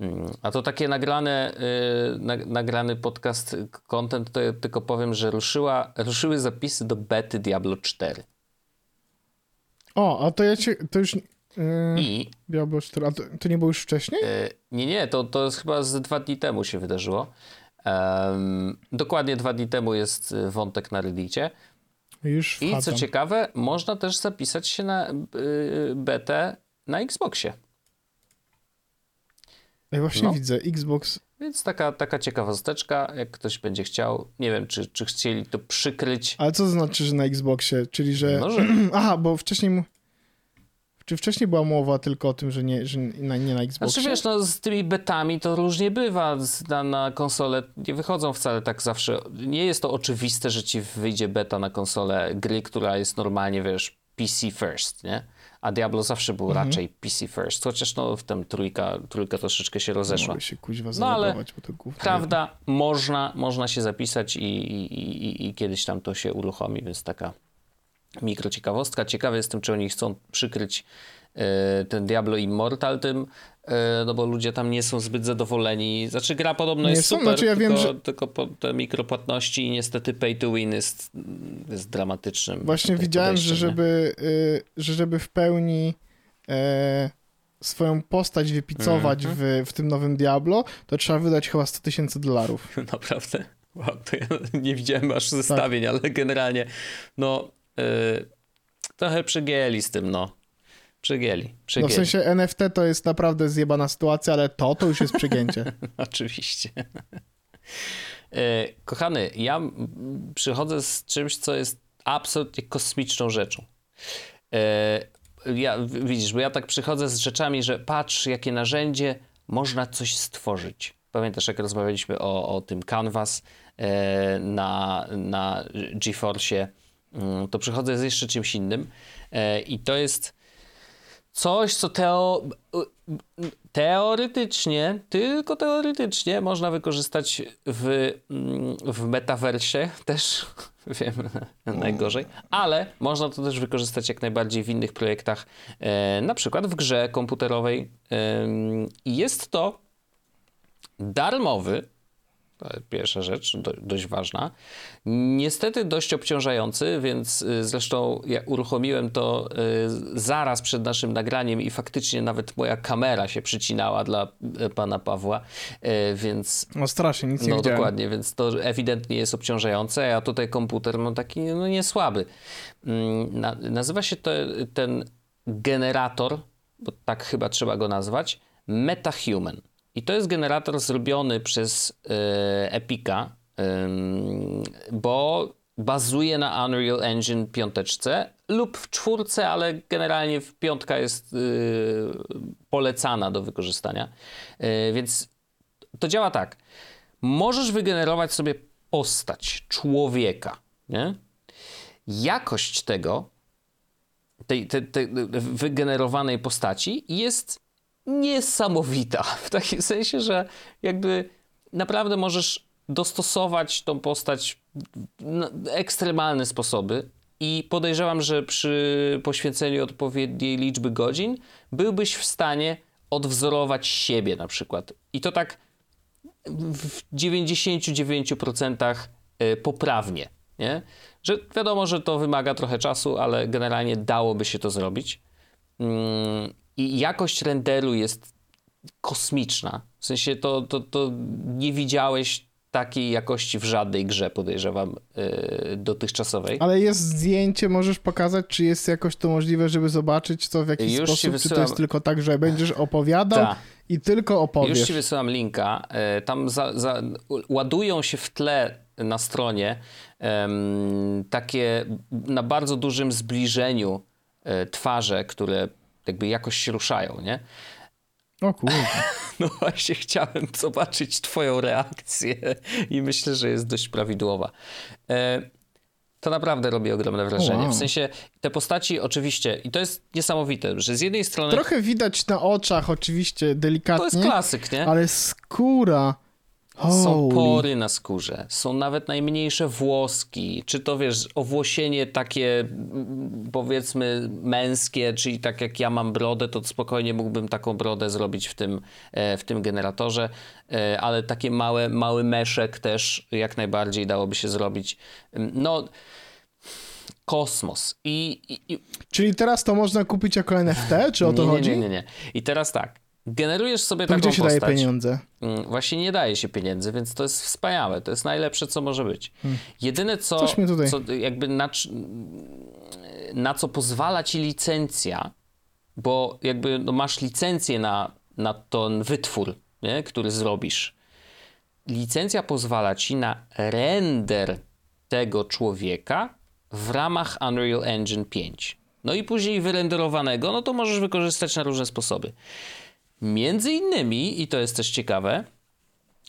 Mm, A to takie nagrane, y, na, nagrany podcast, y, content, to ja tylko powiem, że ruszyła, ruszyły zapisy do bety Diablo 4. O, a to ja cię, to już... Yy, I Diablo 4, a to, to nie było już wcześniej? y, nie, nie, to, to jest chyba z dwa dni temu się wydarzyło. Dokładnie dwa dni temu jest wątek na Reddicie. Już I co ciekawe, można też zapisać się na y, betę na Xboxie. Ja właśnie no. widzę, Xbox... Więc taka, taka ciekawosteczka, jak ktoś będzie chciał. Nie wiem, czy, czy chcieli to przykryć. Ale co to znaczy, że na Xboxie? Czyli, że... No, że [clears throat] Aha, bo wcześniej... mu- Czy wcześniej była mowa tylko o tym, że nie, że na, nie na Xboxie? Znaczy wiesz, no z tymi betami to różnie bywa. Na, na konsolę nie wychodzą wcale tak zawsze. Nie jest to oczywiste, że ci wyjdzie beta na konsolę gry, która jest normalnie, wiesz, PC first, nie? A Diablo zawsze był Mhm. raczej PC first. Chociaż no w tym trójka, trójka troszeczkę się rozeszła. Mogę się kuźwa No, ale. Prawda, można, można się zapisać i, i, i, i kiedyś tam to się uruchomi, więc taka mikrociekawostka. Ciekawy jestem, czy oni chcą przykryć e, ten Diablo Immortal tym, e, no bo ludzie tam nie są zbyt zadowoleni. Znaczy gra podobno Nie jest są, super, znaczy ja tylko, wiem, że- tylko te mikropłatności i niestety pay to win jest, jest dramatycznym. Właśnie widziałem, że żeby, y, że żeby w pełni e, swoją postać wypicować Mhm. w, w tym nowym Diablo, to trzeba wydać chyba 100 tysięcy dolarów. [laughs] Naprawdę? Wow, to ja nie widziałem aż Tak. zestawień, ale generalnie no yy, trochę przegięli z tym, no. Przegięli, No przegięli. w sensie NFT to jest naprawdę zjebana sytuacja, ale to, to już jest przegięcie. [laughs] Oczywiście. E, [laughs] Kochany, ja przychodzę z czymś, co jest absolutnie kosmiczną rzeczą. E, Ja, widzisz, bo ja tak przychodzę z rzeczami, że patrz, jakie narzędzie, można coś stworzyć. Pamiętasz, jak rozmawialiśmy o, o tym Canvas e, na, na GeForce, to przychodzę z jeszcze czymś innym. E, i to jest coś, co teo, teoretycznie, tylko teoretycznie można wykorzystać w, mm, w metaversie [laughs] też, [laughs] wiem, [laughs] najgorzej, ale można to też wykorzystać jak najbardziej w innych projektach, e, na przykład w grze komputerowej. I jest to darmowy, pierwsza rzecz, do, dość ważna. Niestety dość obciążający, więc y, zresztą ja uruchomiłem to y, zaraz przed naszym nagraniem i faktycznie nawet moja kamera się przycinała dla y, pana Pawła, więc No strasznie, nic nie no widziałem. dokładnie, więc to ewidentnie jest obciążające, a ja tutaj komputer mam taki no nie słaby. Mm, Na, nazywa się to, ten generator, bo tak chyba trzeba go nazwać, MetaHuman. I to jest generator zrobiony przez e, Epica, ym, bo bazuje na Unreal Engine piąteczce lub w czwórce, ale generalnie w piątka jest y, polecana do wykorzystania. Y, więc to działa tak. Możesz wygenerować sobie postać człowieka, nie? Jakość tego, tej, tej, tej wygenerowanej postaci jest niesamowita. [laughs] W takim sensie, że jakby naprawdę możesz dostosować tą postać na ekstremalne sposoby i podejrzewam, że przy poświęceniu odpowiedniej liczby godzin byłbyś w stanie odwzorować siebie na przykład. I to tak w 99% y, poprawnie, nie? Że wiadomo, że to wymaga trochę czasu, ale generalnie dałoby się to zrobić. I jakość renderu jest kosmiczna. W sensie to, to, to nie widziałeś takiej jakości w żadnej grze, podejrzewam, yy, dotychczasowej. Ale jest zdjęcie, możesz pokazać, czy jest jakoś to możliwe, żeby zobaczyć to w jakiś Już sposób, czy to wysyłam- jest tylko tak, że będziesz opowiadał Ta. i tylko opowiesz. Już ci wysyłam linka. E, Tam za, za, ładują się w tle na stronie em, takie na bardzo dużym zbliżeniu e, twarze, które jakby jakoś się ruszają, nie? O kurde. [laughs] No właśnie chciałem zobaczyć twoją reakcję i myślę, że jest dość prawidłowa. E, To naprawdę robi ogromne wrażenie. wow. W sensie te postaci oczywiście, i to jest niesamowite, że z jednej strony Trochę widać na oczach oczywiście delikatnie, to jest klasyk, nie? ale skóra... Są pory na skórze, są nawet najmniejsze włoski, czy to wiesz, owłosienie takie mm, powiedzmy męskie, czyli tak jak ja mam brodę, to spokojnie mógłbym taką brodę zrobić w tym, e, w tym generatorze, e, ale takie małe, mały meszek też jak najbardziej dałoby się zrobić. No, kosmos. I, i, i Czyli teraz to można kupić jako NFT, czy o to nie, nie, chodzi? nie, nie, nie. I teraz tak, generujesz sobie To taką gdzie się daje postać. pieniądze? Mm, Właśnie nie daje się pieniędzy, więc to jest wspaniałe. To jest najlepsze, co może być. Jedyne, co, Hmm. Coś mnie tutaj- co jakby na, na co pozwala ci licencja, bo jakby no masz licencję na, na ten wytwór, nie? który zrobisz. Licencja pozwala ci na render tego człowieka w ramach Unreal Engine 5. No i później wyrenderowanego, no to możesz wykorzystać na różne sposoby. Między innymi, i to jest też ciekawe,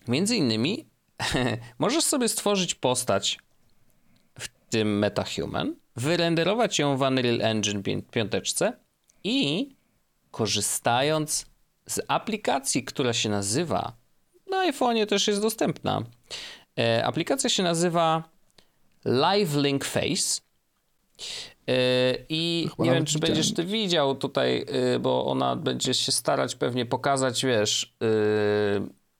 między innymi [laughs] możesz sobie stworzyć postać w tym MetaHuman, wyrenderować ją w Unreal Engine 5 i korzystając z aplikacji, która się nazywa, na iPhone'ie też jest dostępna. E, aplikacja się nazywa Live Link Face. E, I Chyba nie wiem, czy widziałem. będziesz ty widział tutaj, y, bo ona będzie się starać pewnie pokazać, wiesz, y,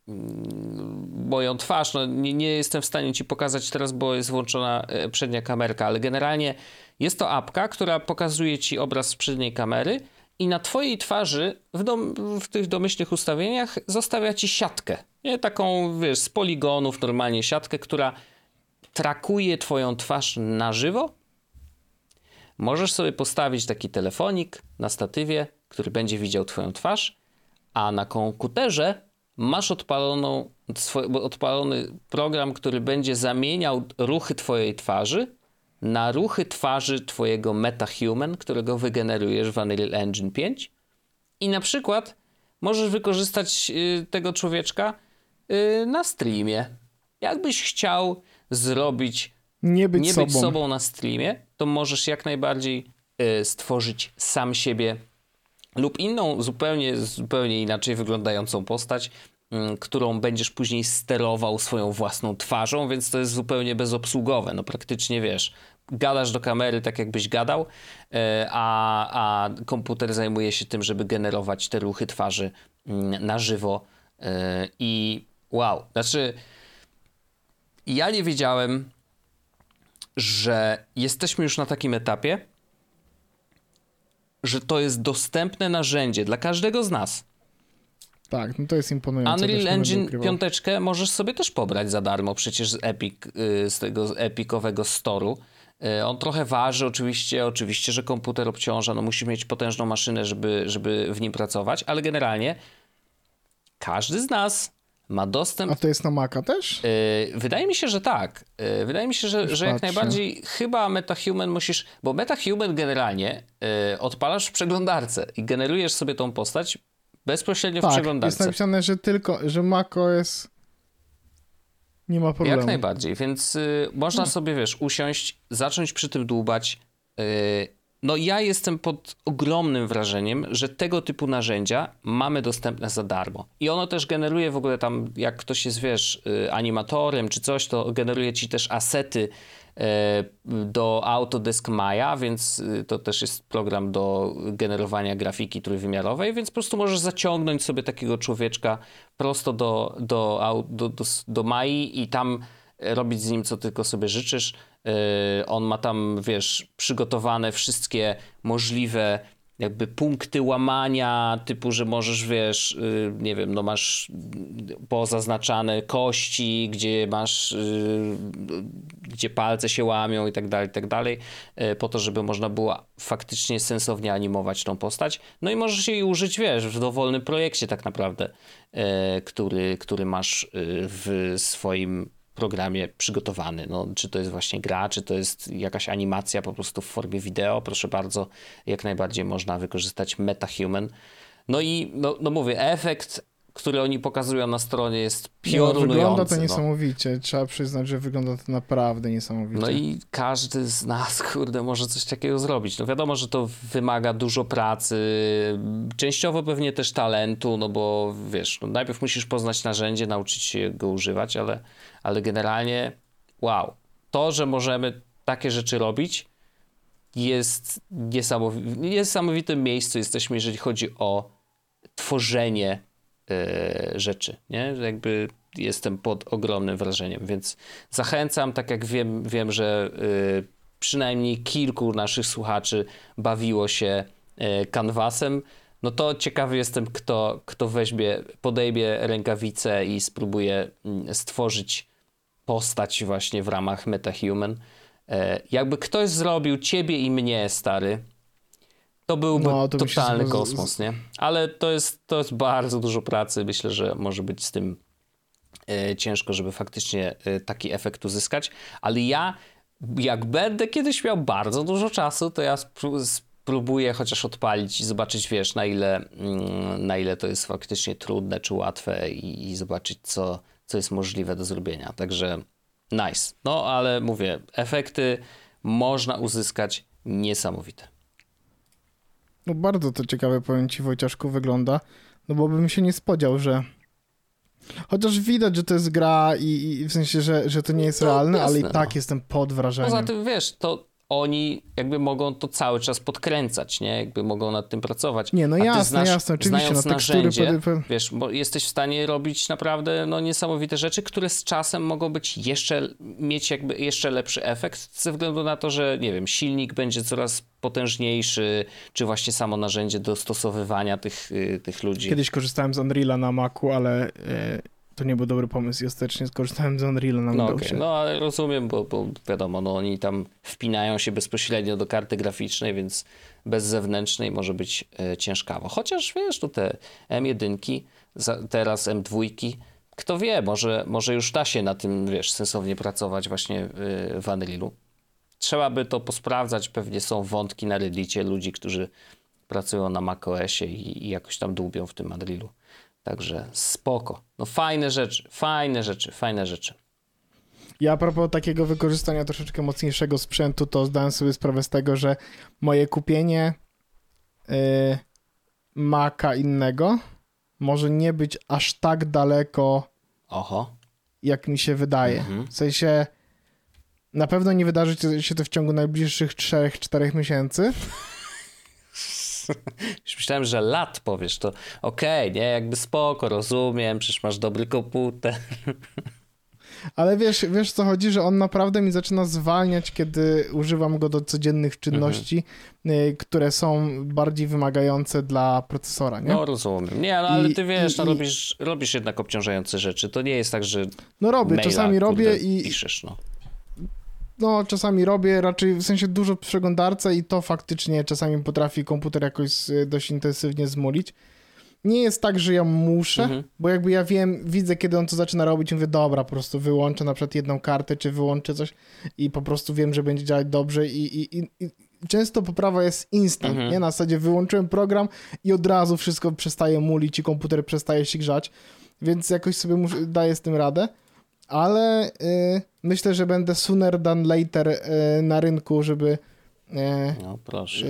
mm, moją twarz. No, nie, nie jestem w stanie ci pokazać teraz, bo jest włączona przednia kamerka, ale generalnie jest to apka, która pokazuje ci obraz z przedniej kamery i na twojej twarzy w, dom, w tych domyślnych ustawieniach zostawia ci siatkę. Nie taką, wiesz, z poligonów normalnie siatkę, która trakuje twoją twarz na żywo Możesz sobie postawić taki telefonik na statywie, który będzie widział Twoją twarz, a na komputerze masz odpaloną, odpalony program, który będzie zamieniał ruchy Twojej twarzy na ruchy twarzy Twojego MetaHuman, którego wygenerujesz w Unreal Engine 5. I na przykład możesz wykorzystać y, tego człowieczka y, na streamie. Jakbyś chciał zrobić Nie być nie sobą. być sobą na streamie, to możesz jak najbardziej y, stworzyć sam siebie lub inną, zupełnie, zupełnie inaczej wyglądającą postać, mm, którą będziesz później sterował swoją własną twarzą, więc to jest zupełnie bezobsługowe. No praktycznie wiesz, gadasz do kamery tak jakbyś gadał, y, a, a komputer zajmuje się tym, żeby generować te ruchy twarzy mm, na żywo y, i wow, znaczy ja nie wiedziałem, że jesteśmy już na takim etapie, że to jest dostępne narzędzie dla każdego z nas. Tak, no to jest imponujące. Unreal Engine. 5 możesz sobie też pobrać za darmo przecież z Epic, y, z tego epikowego storu. Y, On trochę waży, oczywiście, oczywiście, że komputer obciąża, no musi mieć potężną maszynę, żeby, żeby w nim pracować, ale generalnie każdy z nas ma dostęp A to jest na Maca też? Yy, Wydaje mi się, że tak. Yy, Wydaje mi się, że, Już że jak patrzę. najbardziej chyba MetaHuman musisz, bo MetaHuman generalnie yy, odpalasz w przeglądarce i generujesz sobie tą postać bezpośrednio w tak, jest przeglądarce. napisane, że tylko, że macOS nie ma problemu. Jak najbardziej, więc można sobie, wiesz, usiąść, zacząć przy tym dłubać. No ja jestem pod ogromnym wrażeniem, że tego typu narzędzia mamy dostępne za darmo. I ono też generuje w ogóle tam, jak ktoś jest, wiesz, y, animatorem czy coś, to generuje ci też asety y, do Autodesk Maya, więc y, to też jest program do generowania grafiki trójwymiarowej, więc po prostu możesz zaciągnąć sobie takiego człowieczka prosto do, do, do, do, do Mai i tam robić z nim co tylko sobie życzysz. Yy, On ma tam, wiesz, przygotowane wszystkie możliwe jakby punkty łamania, typu, że możesz, wiesz, y, nie wiem, no masz pozaznaczane kości, gdzie masz, y, gdzie palce się łamią i tak dalej, i tak dalej, y, po to, żeby można było faktycznie sensownie animować tą postać. No i możesz jej użyć, wiesz, w dowolnym projekcie tak naprawdę, który, który masz w swoim programie przygotowany. No, czy to jest właśnie gra, czy to jest jakaś animacja po prostu w formie wideo, proszę bardzo, jak najbardziej można wykorzystać MetaHuman. No i, no, no mówię, efekt, który oni pokazują na stronie jest piorunujący. No, wygląda to no. niesamowicie, trzeba przyznać, że wygląda to naprawdę niesamowicie. No i każdy z nas, [laughs] kurde, może coś takiego zrobić. No wiadomo, że to wymaga dużo pracy, częściowo pewnie też talentu, no bo wiesz, no najpierw musisz poznać narzędzie, nauczyć się go używać, ale ale generalnie wow. To, że możemy takie rzeczy robić, jest niesamowitym, niesamowitym miejscu jesteśmy, jeżeli chodzi o tworzenie rzeczy, nie? Jakby jestem pod ogromnym wrażeniem, więc zachęcam, tak jak wiem, wiem że yy, przynajmniej kilku naszych słuchaczy bawiło się yy, kanwasem, no to ciekawy jestem, kto, kto weźmie, podejmie rękawice i spróbuje mm, stworzyć postać właśnie w ramach MetaHuman. E, jakby ktoś zrobił ciebie i mnie, stary, to byłby no, to totalny kosmos, nie? Ale to jest, to jest bardzo dużo pracy. Myślę, że może być z tym e, ciężko, żeby faktycznie e, taki efekt uzyskać. Ale ja, jak będę kiedyś miał bardzo dużo czasu, to ja spróbuję chociaż odpalić i zobaczyć, wiesz, na ile, mm, na ile to jest faktycznie trudne czy łatwe i, i zobaczyć, co, co jest możliwe do zrobienia. Także nice. No ale mówię, efekty można uzyskać niesamowite. No bardzo to ciekawe, powiem ci Wojciaszku, wygląda. No bo bym się nie spodziewał, że Chociaż widać, że to jest gra i, i w sensie, że, że to nie jest no, realne, jasne, ale i tak no. jestem pod wrażeniem. Poza tym, wiesz, to oni jakby mogą to cały czas podkręcać, nie? Jakby mogą nad tym pracować. Nie, no jasne, znasz, jasne, oczywiście. Znając no, narzędzie, wiesz, bo jesteś w stanie robić naprawdę no, niesamowite rzeczy, które z czasem mogą być jeszcze, mieć jakby jeszcze lepszy efekt ze względu na to, że nie wiem, silnik będzie coraz potężniejszy, czy właśnie samo narzędzie dostosowywania tych, y, tych ludzi. Kiedyś korzystałem z Unreala na Macu, ale y, to nie był dobry pomysł i ostatecznie skorzystałem z Unreal na no, Windowsie. Okay. No ale rozumiem, bo, bo wiadomo, no oni tam wpinają się bezpośrednio do karty graficznej, więc bez zewnętrznej może być e, ciężkawo. Chociaż wiesz, tu te M1, za, teraz M2, kto wie, może, może już da się na tym, wiesz, sensownie pracować właśnie e, w Unrealu. Trzeba by to posprawdzać, pewnie są wątki na Reddicie ludzi, którzy pracują na macOSie i, i jakoś tam dłubią w tym Unrealu. Także spoko. No fajne rzeczy, fajne rzeczy, fajne rzeczy. Ja a propos takiego wykorzystania troszeczkę mocniejszego sprzętu, to zdałem sobie sprawę z tego, że moje kupienie yy, Maca innego może nie być aż tak daleko, Oho. jak mi się wydaje. Mhm. W sensie na pewno nie wydarzy się to w ciągu najbliższych 3-4 miesięcy. [laughs] Już myślałem, że lat powiesz, to okej, okay, nie, jakby spoko, rozumiem, przecież masz dobry komputer. [laughs] Ale wiesz, wiesz co chodzi, że on naprawdę mi zaczyna zwalniać, kiedy używam go do codziennych czynności, mhm. które są bardziej wymagające dla procesora, nie? No rozumiem. Nie, no, ale ty wiesz, i, no, robisz, robisz jednak obciążające rzeczy. To nie jest tak, że No robię, czasami robię i piszesz, no no, czasami robię, raczej w sensie dużo w przeglądarce i to faktycznie czasami potrafi komputer jakoś dość intensywnie zmulić. Nie jest tak, że ja muszę, mhm. bo jakby ja wiem, widzę, kiedy on to zaczyna robić i mówię, dobra, po prostu wyłączę na przykład jedną kartę, czy wyłączę coś i po prostu wiem, że będzie działać dobrze i, i, i, i często poprawa jest instant, mhm. nie? Na zasadzie wyłączyłem program i od razu wszystko przestaje mulić i komputer przestaje się grzać, więc jakoś sobie muszę, daję z tym radę ale y, myślę, że będę sooner than later y, na rynku, żeby. Y, no proszę.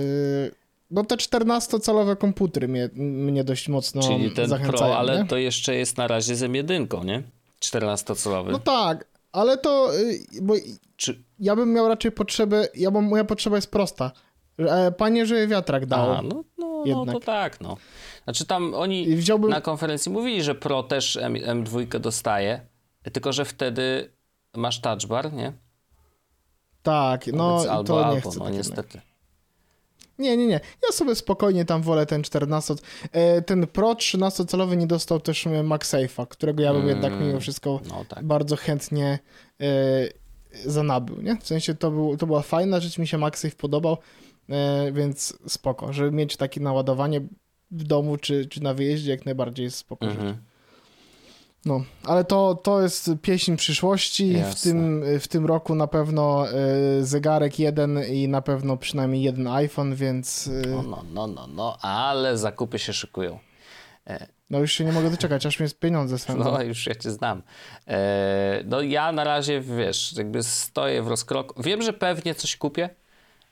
no te 14-calowe komputery mnie, mnie dość mocno Czyli ten zachęcają. Pro, ale nie? to jeszcze jest na razie z M1, nie? 14-calowy. No tak, ale to. Bo Czy... Ja bym miał raczej potrzebę. Ja moja potrzeba jest prosta. E, panie, że wiatrak dał. A, no, no, no, to tak, no. Znaczy tam oni wziąłbym... na konferencji mówili, że Pro też M, M2 dostaje, tylko, że wtedy masz touch bar, nie? Tak, no Wobec albo, to albo, nie chcę no niestety. Nie, nie, nie. Ja sobie spokojnie tam wolę ten 14. E, ten Pro 13-calowy nie dostał też MagSafe'a, którego ja bym Mm, jednak mimo wszystko No tak. bardzo chętnie e, zanabył, nie? W sensie to, był, to była fajna rzecz, mi się MagSafe podobał, e, więc spoko. Żeby mieć takie naładowanie w domu czy, czy na wyjeździe jak najbardziej jest spoko rzecz. Mhm. No, ale to, to jest pieśń przyszłości. W tym, w tym roku na pewno e, zegarek jeden i na pewno przynajmniej jeden iPhone, więc e, No, no, no, no, no, ale zakupy się szykują. no już się nie mogę doczekać, aż mnie pieniądze swędzą. No, już ja cię znam. E, no ja na razie, wiesz, jakby stoję w rozkroku. Wiem, że pewnie coś kupię,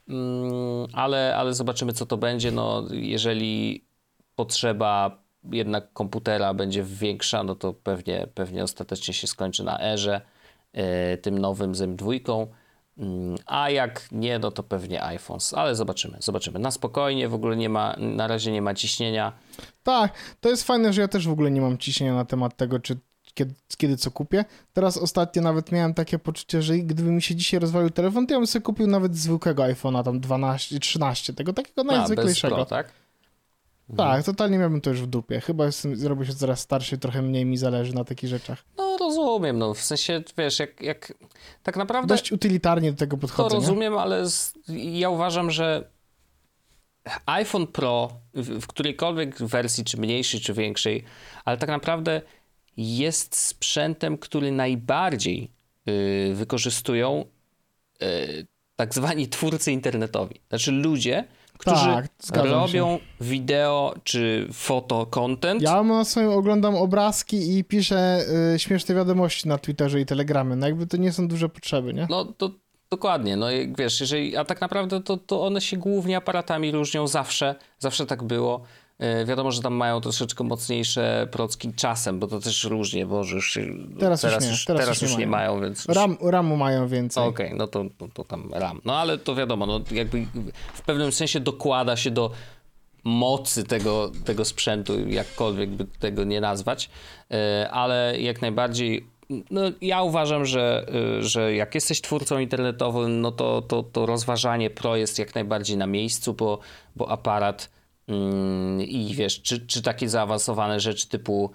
mm, ale, ale zobaczymy, co to będzie. No, jeżeli potrzeba jednak komputera będzie większa, no to pewnie, pewnie ostatecznie się skończy na erze e, tym nowym z M2. Mm, A jak nie, no to pewnie iPhones, ale zobaczymy, zobaczymy. Na spokojnie, w ogóle nie ma, na razie nie ma ciśnienia. Tak, to jest fajne, że ja też w ogóle nie mam ciśnienia na temat tego, czy kiedy, kiedy co kupię. Teraz ostatnio nawet miałem takie poczucie, że gdyby mi się dzisiaj rozwalił telefon, to ja bym sobie kupił nawet zwykłego iPhone'a, tam 12, 13, tego takiego A, bez najzwyklejszego. Pro, tak? Tak, totalnie miałbym to już w dupie. Chyba jestem, zrobię się coraz starszy, trochę mniej mi zależy na takich rzeczach. No rozumiem, no w sensie, wiesz, jak, jak tak naprawdę Dość utylitarnie do tego to podchodzę, nie? rozumiem, ale z, ja uważam, że iPhone Pro w, w którejkolwiek wersji, czy mniejszej, czy większej, ale tak naprawdę jest sprzętem, który najbardziej y, wykorzystują y, tak zwani twórcy internetowi. Znaczy ludzie, którzy Tak, zgadzam się. robią wideo czy foto content. Ja na swoim oglądam obrazki i piszę y, śmieszne wiadomości na Twitterze i Telegramie. No jakby to nie są duże potrzeby, nie? No to dokładnie, no wiesz, jeżeli, a tak naprawdę to, to one się głównie aparatami różnią zawsze, zawsze tak było. E, wiadomo, że tam mają troszeczkę mocniejsze procki czasem, bo to też różnie, bo już się, Teraz już teraz, nie, już, teraz teraz już już nie mają. mają, więc... już- Ram, ramu mają więcej. Okej, no to, to, to tam RAM. No ale to wiadomo, no jakby w pewnym sensie dokłada się do mocy tego, tego sprzętu, jakkolwiek by tego nie nazwać, E, ale jak najbardziej no, ja uważam, że, e, że jak jesteś twórcą internetowym, no to, to, to rozważanie pro jest jak najbardziej na miejscu, bo, bo aparat i wiesz, czy, czy takie zaawansowane rzeczy typu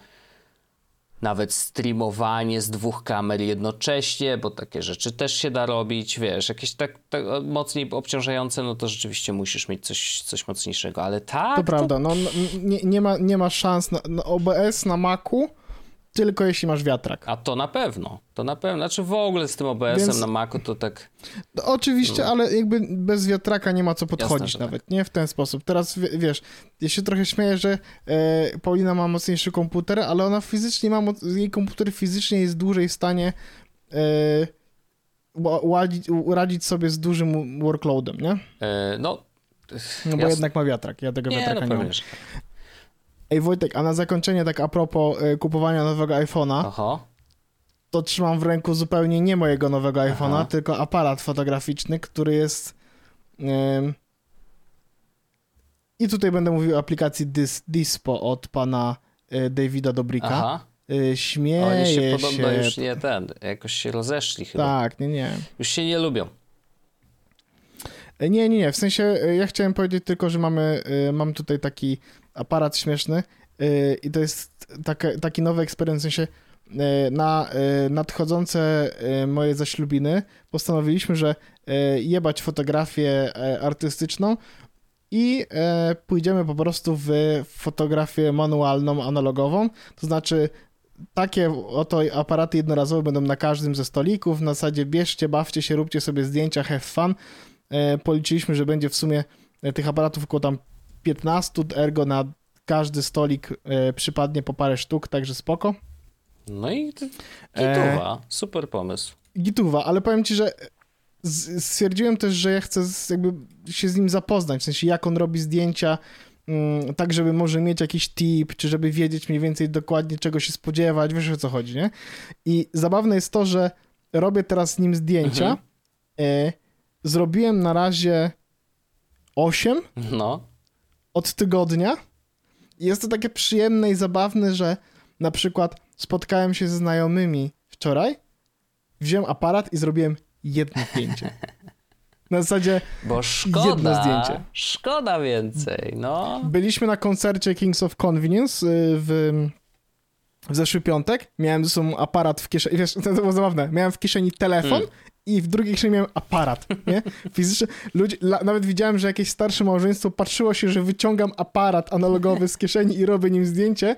nawet streamowanie z dwóch kamer jednocześnie, bo takie rzeczy też się da robić, wiesz, jakieś tak, tak mocniej obciążające, no to rzeczywiście musisz mieć coś, coś mocniejszego, ale tak, To prawda, no, nie, nie, ma, nie ma szans na OBS na Macu, tylko jeśli masz wiatrak. A to na pewno, to na pewno, znaczy w ogóle z tym OBS-em Więc- na Macu to tak, No, oczywiście, ale jakby bez wiatraka nie ma co podchodzić Jasne, nawet, nie? W ten sposób. Teraz, wie- wiesz, ja się trochę śmieję, że e, Paulina ma mocniejszy komputer, ale ona fizycznie ma, moc- jej komputer fizycznie jest dłużej w stanie e, ładzić, radzić sobie z dużym workloadem, nie? e, no, No bo Jasne. jednak ma wiatrak, ja tego nie, wiatraka no nie mam. Ej Wojtek, a na zakończenie tak a propos e, kupowania nowego iPhone'a, Oho, to trzymam w ręku zupełnie nie mojego nowego Aha. iPhone'a, tylko aparat fotograficzny, który jest. I tutaj będę mówił o aplikacji Dis, Dispo od pana e, Davida Dobrika. aha, E, Śmieje oni się podobno już nie ten, jakoś się rozeszli chyba, Tak, nie, nie. już się nie lubią. E, Nie, nie, nie. W sensie e, ja chciałem powiedzieć tylko, że mamy, mam tutaj taki aparat śmieszny e, i to jest taki nowy eksperyment, w sensie e, na e, nadchodzące moje zaślubiny postanowiliśmy, że jebać fotografię e, artystyczną i e, pójdziemy po prostu w fotografię manualną, analogową, to znaczy takie oto aparaty jednorazowe będą na każdym ze stolików, na zasadzie bierzcie, bawcie się, róbcie sobie zdjęcia, have fun. E, policzyliśmy, że będzie w sumie tych aparatów około tam 15, ergo na każdy stolik e, przypadnie po parę sztuk, także spoko. No i E. gituwa, super pomysł. Gituwa, ale powiem ci, że stwierdziłem też, że ja chcę z, jakby się z nim zapoznać, w sensie jak on robi zdjęcia, mm, tak żeby może mieć jakiś tip, czy żeby wiedzieć mniej więcej dokładnie czego się spodziewać, wiesz o co chodzi, nie? I zabawne jest to, że robię teraz z nim zdjęcia, Mhm. e, zrobiłem na razie 8, No, od tygodnia. I Jest to takie przyjemne i zabawne, że na przykład spotkałem się ze znajomymi wczoraj, wziąłem aparat i zrobiłem jedno zdjęcie. [laughs] Na zasadzie Bo szkoda, Jedno zdjęcie. szkoda więcej, no. byliśmy na koncercie Kings of Convenience y, w, w zeszły piątek. Miałem ze sobą aparat w kieszeni. Wiesz, to było zabawne. Miałem w kieszeni telefon Hmm. I w drugiej kieszeni miałem aparat, nie? [laughs] Fizycznie. Ludzie, la, nawet widziałem, że jakieś starsze małżeństwo patrzyło się, że wyciągam aparat analogowy z kieszeni i robię nim zdjęcie.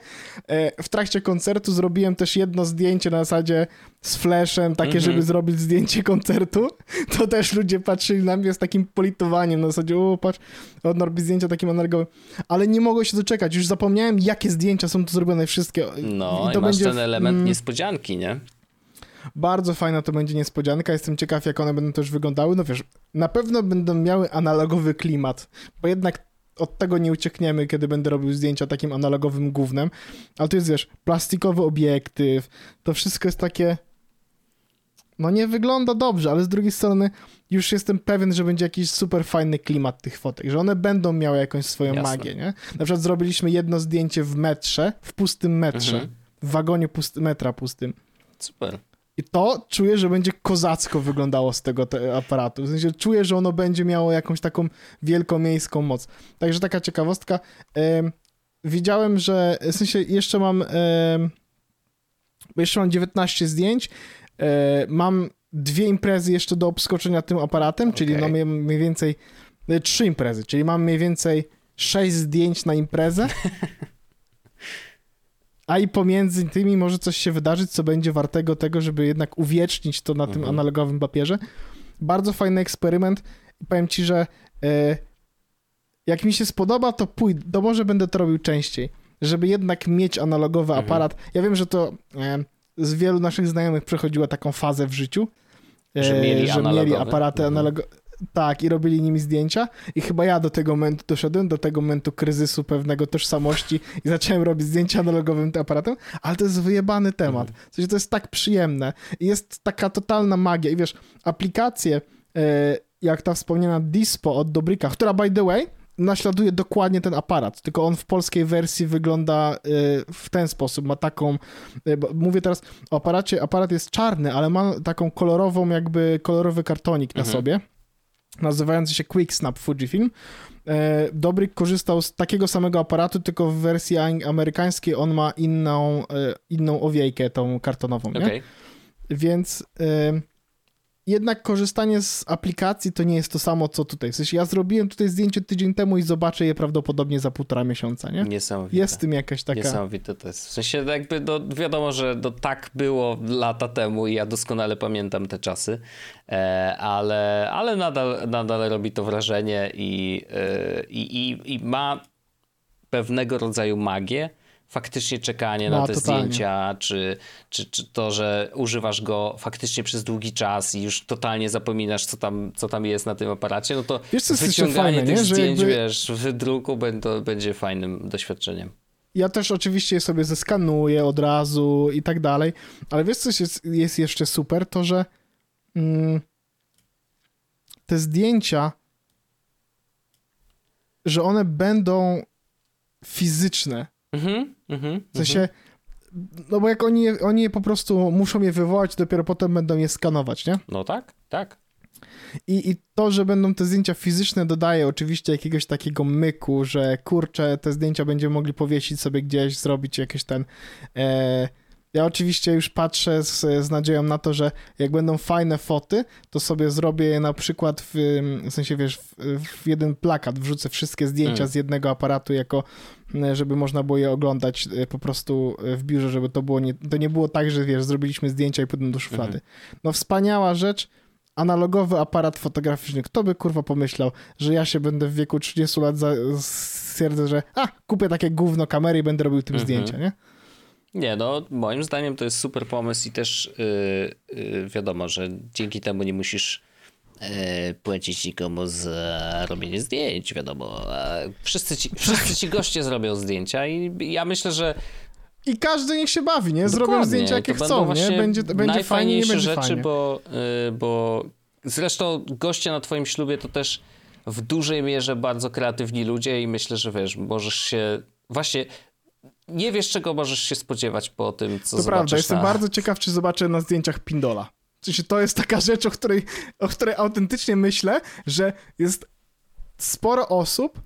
E, w trakcie koncertu zrobiłem też jedno zdjęcie na zasadzie z flashem, takie, Mhm. żeby zrobić zdjęcie koncertu. [laughs] To też ludzie patrzyli na mnie z takim politowaniem, na zasadzie, o patrz, on robi zdjęcia takim analogowym. Ale nie mogłem się doczekać, już zapomniałem, jakie zdjęcia są tu zrobione, wszystkie. No i, to masz będzie ten element mm, niespodzianki, nie? Bardzo fajna to będzie niespodzianka. Jestem ciekaw, jak one będą też wyglądały. No wiesz, na pewno będą miały analogowy klimat, bo jednak od tego nie uciekniemy, kiedy będę robił zdjęcia takim analogowym głównym. Ale to jest, wiesz, plastikowy obiektyw. To wszystko jest takie. No nie wygląda dobrze, ale z drugiej strony już jestem pewien, że będzie jakiś super fajny klimat tych fotek, że one będą miały jakąś swoją Jasne. magię, nie? Na przykład zrobiliśmy jedno zdjęcie w metrze, w pustym metrze, Mhm. w wagonie pust metra pustym. Super. I to czuję, że będzie kozacko wyglądało z tego te aparatu. W sensie czuję, że ono będzie miało jakąś taką wielkomiejską moc. Także taka ciekawostka. Em, widziałem, że w sensie jeszcze mam jeszcze mam 19 zdjęć. E, mam dwie imprezy jeszcze do obskoczenia tym aparatem, czyli Okej. no mniej, mniej więcej e, trzy imprezy, czyli mam mniej więcej sześć zdjęć na imprezę. [laughs] A i pomiędzy tymi może coś się wydarzyć, co będzie wartego tego, żeby jednak uwiecznić to na tym Mhm. analogowym papierze. Bardzo fajny eksperyment. Powiem ci, że e, jak mi się spodoba, to pójdę, to może będę to robił częściej, żeby jednak mieć analogowy Mhm. aparat. Ja wiem, że to e, z wielu naszych znajomych przechodziła taką fazę w życiu, e, Że mieli że mieli aparaty Mhm. analogowe. Tak, i robili nimi zdjęcia. I chyba ja do tego momentu doszedłem, do tego momentu kryzysu pewnego tożsamości i zacząłem robić zdjęcia analogowym tym aparatem, ale to jest wyjebany temat. W sensie to jest tak przyjemne. I jest taka totalna magia. I wiesz, aplikacje, e, jak ta wspomniana Dispo od Dobryka, która by the way naśladuje dokładnie ten aparat, tylko on w polskiej wersji wygląda e, w ten sposób, ma taką, e, mówię teraz o aparacie, aparat jest czarny, ale ma taką kolorową, jakby kolorowy kartonik na Mhm. sobie, nazywający się Quick Snap Fujifilm. E, Dobryk korzystał z takiego samego aparatu, tylko w wersji amerykańskiej on ma inną, e, inną owiejkę, tą kartonową, nie? Więc y, jednak korzystanie z aplikacji to nie jest to samo, co tutaj. W sensie ja zrobiłem tutaj zdjęcie tydzień temu i zobaczę je prawdopodobnie za półtora miesiąca, nie? Niesamowite. Jest w tym jakaś taka... Niesamowite to jest. W sensie jakby no, wiadomo, że no, tak było lata temu i ja doskonale pamiętam te czasy, e, ale, ale nadal, nadal robi to wrażenie i, e, i, i, i ma pewnego rodzaju magię. Faktycznie czekanie na Ma, te totalnie. zdjęcia, czy, czy, czy to, że używasz go faktycznie przez długi czas i już totalnie zapominasz, co tam, co tam jest na tym aparacie, no to Wiesz, wyciąganie fajne, tych nie? Zdjęć, jakby- wiesz, w wydruku będą, będzie fajnym doświadczeniem. Ja też oczywiście je sobie zeskanuję od razu i tak dalej, ale wiesz, co jest, jest jeszcze super? To, że mm, te zdjęcia, że one będą fizyczne. Mhm, mhm, W sensie, no bo jak oni, je- oni je po prostu muszą je wywołać, dopiero potem będą je skanować, nie? No tak, tak. I, I to, że będą te zdjęcia fizyczne, dodaje oczywiście jakiegoś takiego myku, że kurczę, te zdjęcia będziemy mogli powiesić sobie gdzieś, zrobić jakieś ten. E, ja oczywiście już patrzę z, z nadzieją na to, że jak będą fajne foty, to sobie zrobię je na przykład w, w sensie, wiesz, w, w jeden plakat, wrzucę wszystkie zdjęcia Mm. z jednego aparatu jako, e, żeby można było je oglądać e, po prostu e, w biurze, żeby to było nie, to nie było tak, że wiesz, zrobiliśmy zdjęcia i potem do szuflady. Mhm. No wspaniała rzecz, analogowy aparat fotograficzny. Kto by kurwa pomyślał, że ja się będę w wieku 30 lat za, stwierdzę, że a, kupię takie gówno kamery i będę robił tym Mhm. zdjęcia, nie? Nie, no moim zdaniem to jest super pomysł i też yy, yy, wiadomo, że dzięki temu nie musisz yy, płacić nikomu za robienie zdjęć, wiadomo. Wszyscy ci, wszyscy ci goście zrobią zdjęcia i ja myślę, że I każdy niech się bawi, nie? Zrobią Dokładnie, zdjęcia jakie to chcą, nie? Będzie, będzie fajnie, nie będzie rzeczy, fajnie. Bo, yy, bo zresztą goście na twoim ślubie to też w dużej mierze bardzo kreatywni ludzie i myślę, że wiesz, możesz się właśnie nie wiesz czego możesz się spodziewać po tym, co To zobaczysz prawda, jestem na... bardzo ciekaw, czy zobaczę na zdjęciach Pindola. W sensie to jest taka rzecz, o której, o której autentycznie myślę, że jest sporo osób,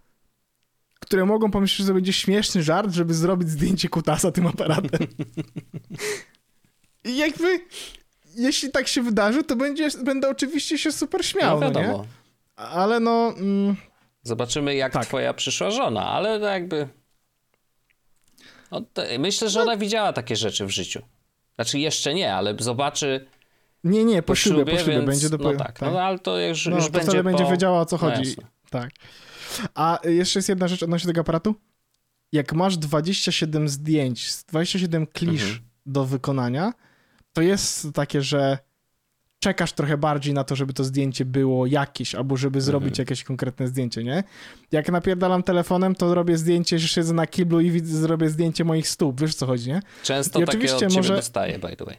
które mogą pomyśleć, że to będzie śmieszny żart, żeby zrobić zdjęcie kutasa tym aparatem. I jakby, jeśli tak się wydarzy, to będzie, będę oczywiście się super śmiał, No no, nie? wiadomo. Ale no... Mm, Zobaczymy, jak Tak. twoja przyszła żona, ale jakby. No, myślę, że ona widziała takie rzeczy w życiu. Znaczy jeszcze nie, ale zobaczy nie, nie, po, po ślubie, po ślubie więc, będzie No dopiero. tak, no ale to już, No, już to będzie wtedy po... będzie wiedziała o co No chodzi. jasne. tak. A jeszcze jest jedna rzecz odnośnie tego aparatu. Jak masz 27 zdjęć, 27 klisz Mhm. do wykonania, to jest takie, że czekasz trochę bardziej na to, żeby to zdjęcie było jakieś, albo żeby Mhm. zrobić jakieś konkretne zdjęcie, nie? Jak napierdalam telefonem, to robię zdjęcie, że siedzę na kiblu i widzę, zrobię zdjęcie moich stóp. Wiesz co chodzi, nie? Często I takie od może- dostaję, by the way.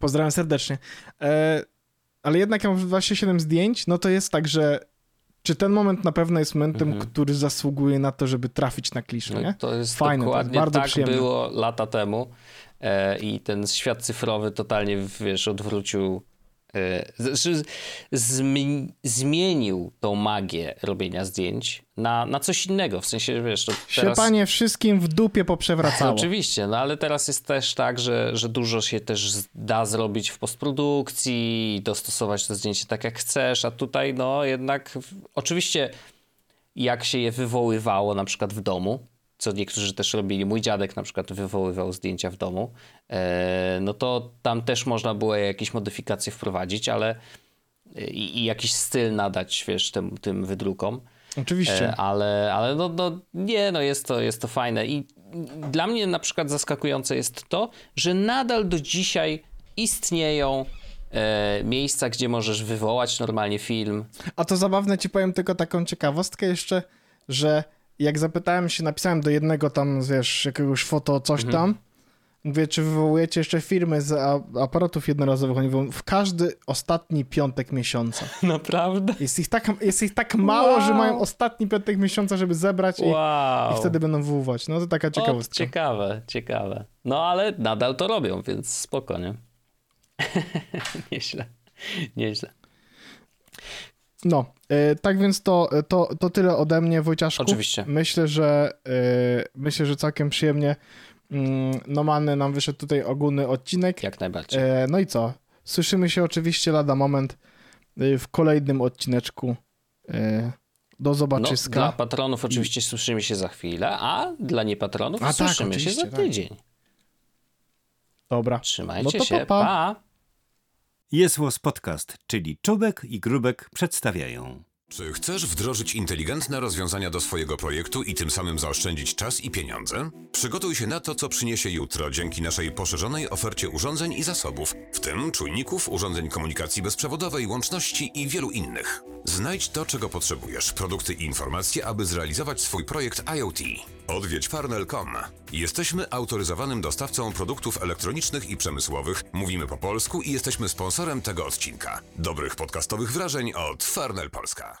Pozdrawiam serdecznie. E, ale jednak jak mam 27 zdjęć, no to jest tak, że czy ten moment na pewno jest momentem, Mhm. który zasługuje na to, żeby trafić na klisz, No, nie? to jest Fajne, to jest tak przyjemne. było lata temu e, i ten świat cyfrowy totalnie, wiesz, odwrócił, zmienił tą magię robienia zdjęć na, na coś innego, w sensie, wiesz, to Się teraz... panie wszystkim w dupie poprzewracało. [laughs] Oczywiście, no ale teraz jest też tak, że, że dużo się też da zrobić w postprodukcji, i dostosować to zdjęcie tak jak chcesz, a tutaj no jednak oczywiście jak się je wywoływało na przykład w domu, co niektórzy też robili, mój dziadek na przykład wywoływał zdjęcia w domu, e, no to tam też można było jakieś modyfikacje wprowadzić, ale i, i jakiś styl nadać, wiesz, tym, tym wydrukom. Oczywiście. E, Ale, ale no, no nie, no jest to, jest to fajne i dla mnie na przykład zaskakujące jest to, że nadal do dzisiaj istnieją e, miejsca, gdzie możesz wywołać normalnie film. A to zabawne ci powiem tylko taką ciekawostkę jeszcze, że jak zapytałem się, napisałem do jednego tam, wiesz, jakiegoś foto coś Mhm. tam, mówię, czy wywołujecie jeszcze firmy z aparatów jednorazowych? Oni mówią, w każdy ostatni piątek miesiąca. [laughs] Naprawdę? Jest ich tak, jest ich tak mało, Wow. że mają ostatni piątek miesiąca, żeby zebrać i, Wow. i wtedy będą wywoływać. No to taka o, ciekawostka. ciekawe, ciekawe. No ale nadal to robią, więc spoko, nie? [laughs] nieźle, nieźle. No, e, tak więc to, to, to tyle ode mnie, Wojciaszku. Oczywiście. Myślę, że e, myślę, że całkiem przyjemnie mm, Nomany nam wyszedł tutaj ogólny odcinek. Jak najbardziej. E, no i co? Słyszymy się oczywiście lada moment e, w kolejnym odcineczku. E, do No, zobaczyska. dla patronów oczywiście słyszymy się za chwilę, a dla niepatronów A tak, słyszymy się oczywiście, za tak. tydzień. Dobra. Trzymajcie No to się, pa, pa. Jest Podcast, czyli Czubek i Grubek przedstawiają. Czy chcesz wdrożyć inteligentne rozwiązania do swojego projektu i tym samym zaoszczędzić czas i pieniądze? Przygotuj się na to, co przyniesie jutro dzięki naszej poszerzonej ofercie urządzeń i zasobów, w tym czujników, urządzeń komunikacji bezprzewodowej, łączności i wielu innych. Znajdź to, czego potrzebujesz, produkty i informacje, aby zrealizować swój projekt IoT. Odwiedź farnel.com. Jesteśmy autoryzowanym dostawcą produktów elektronicznych i przemysłowych, mówimy po polsku i jesteśmy sponsorem tego odcinka. Dobrych podcastowych wrażeń od Farnel Polska.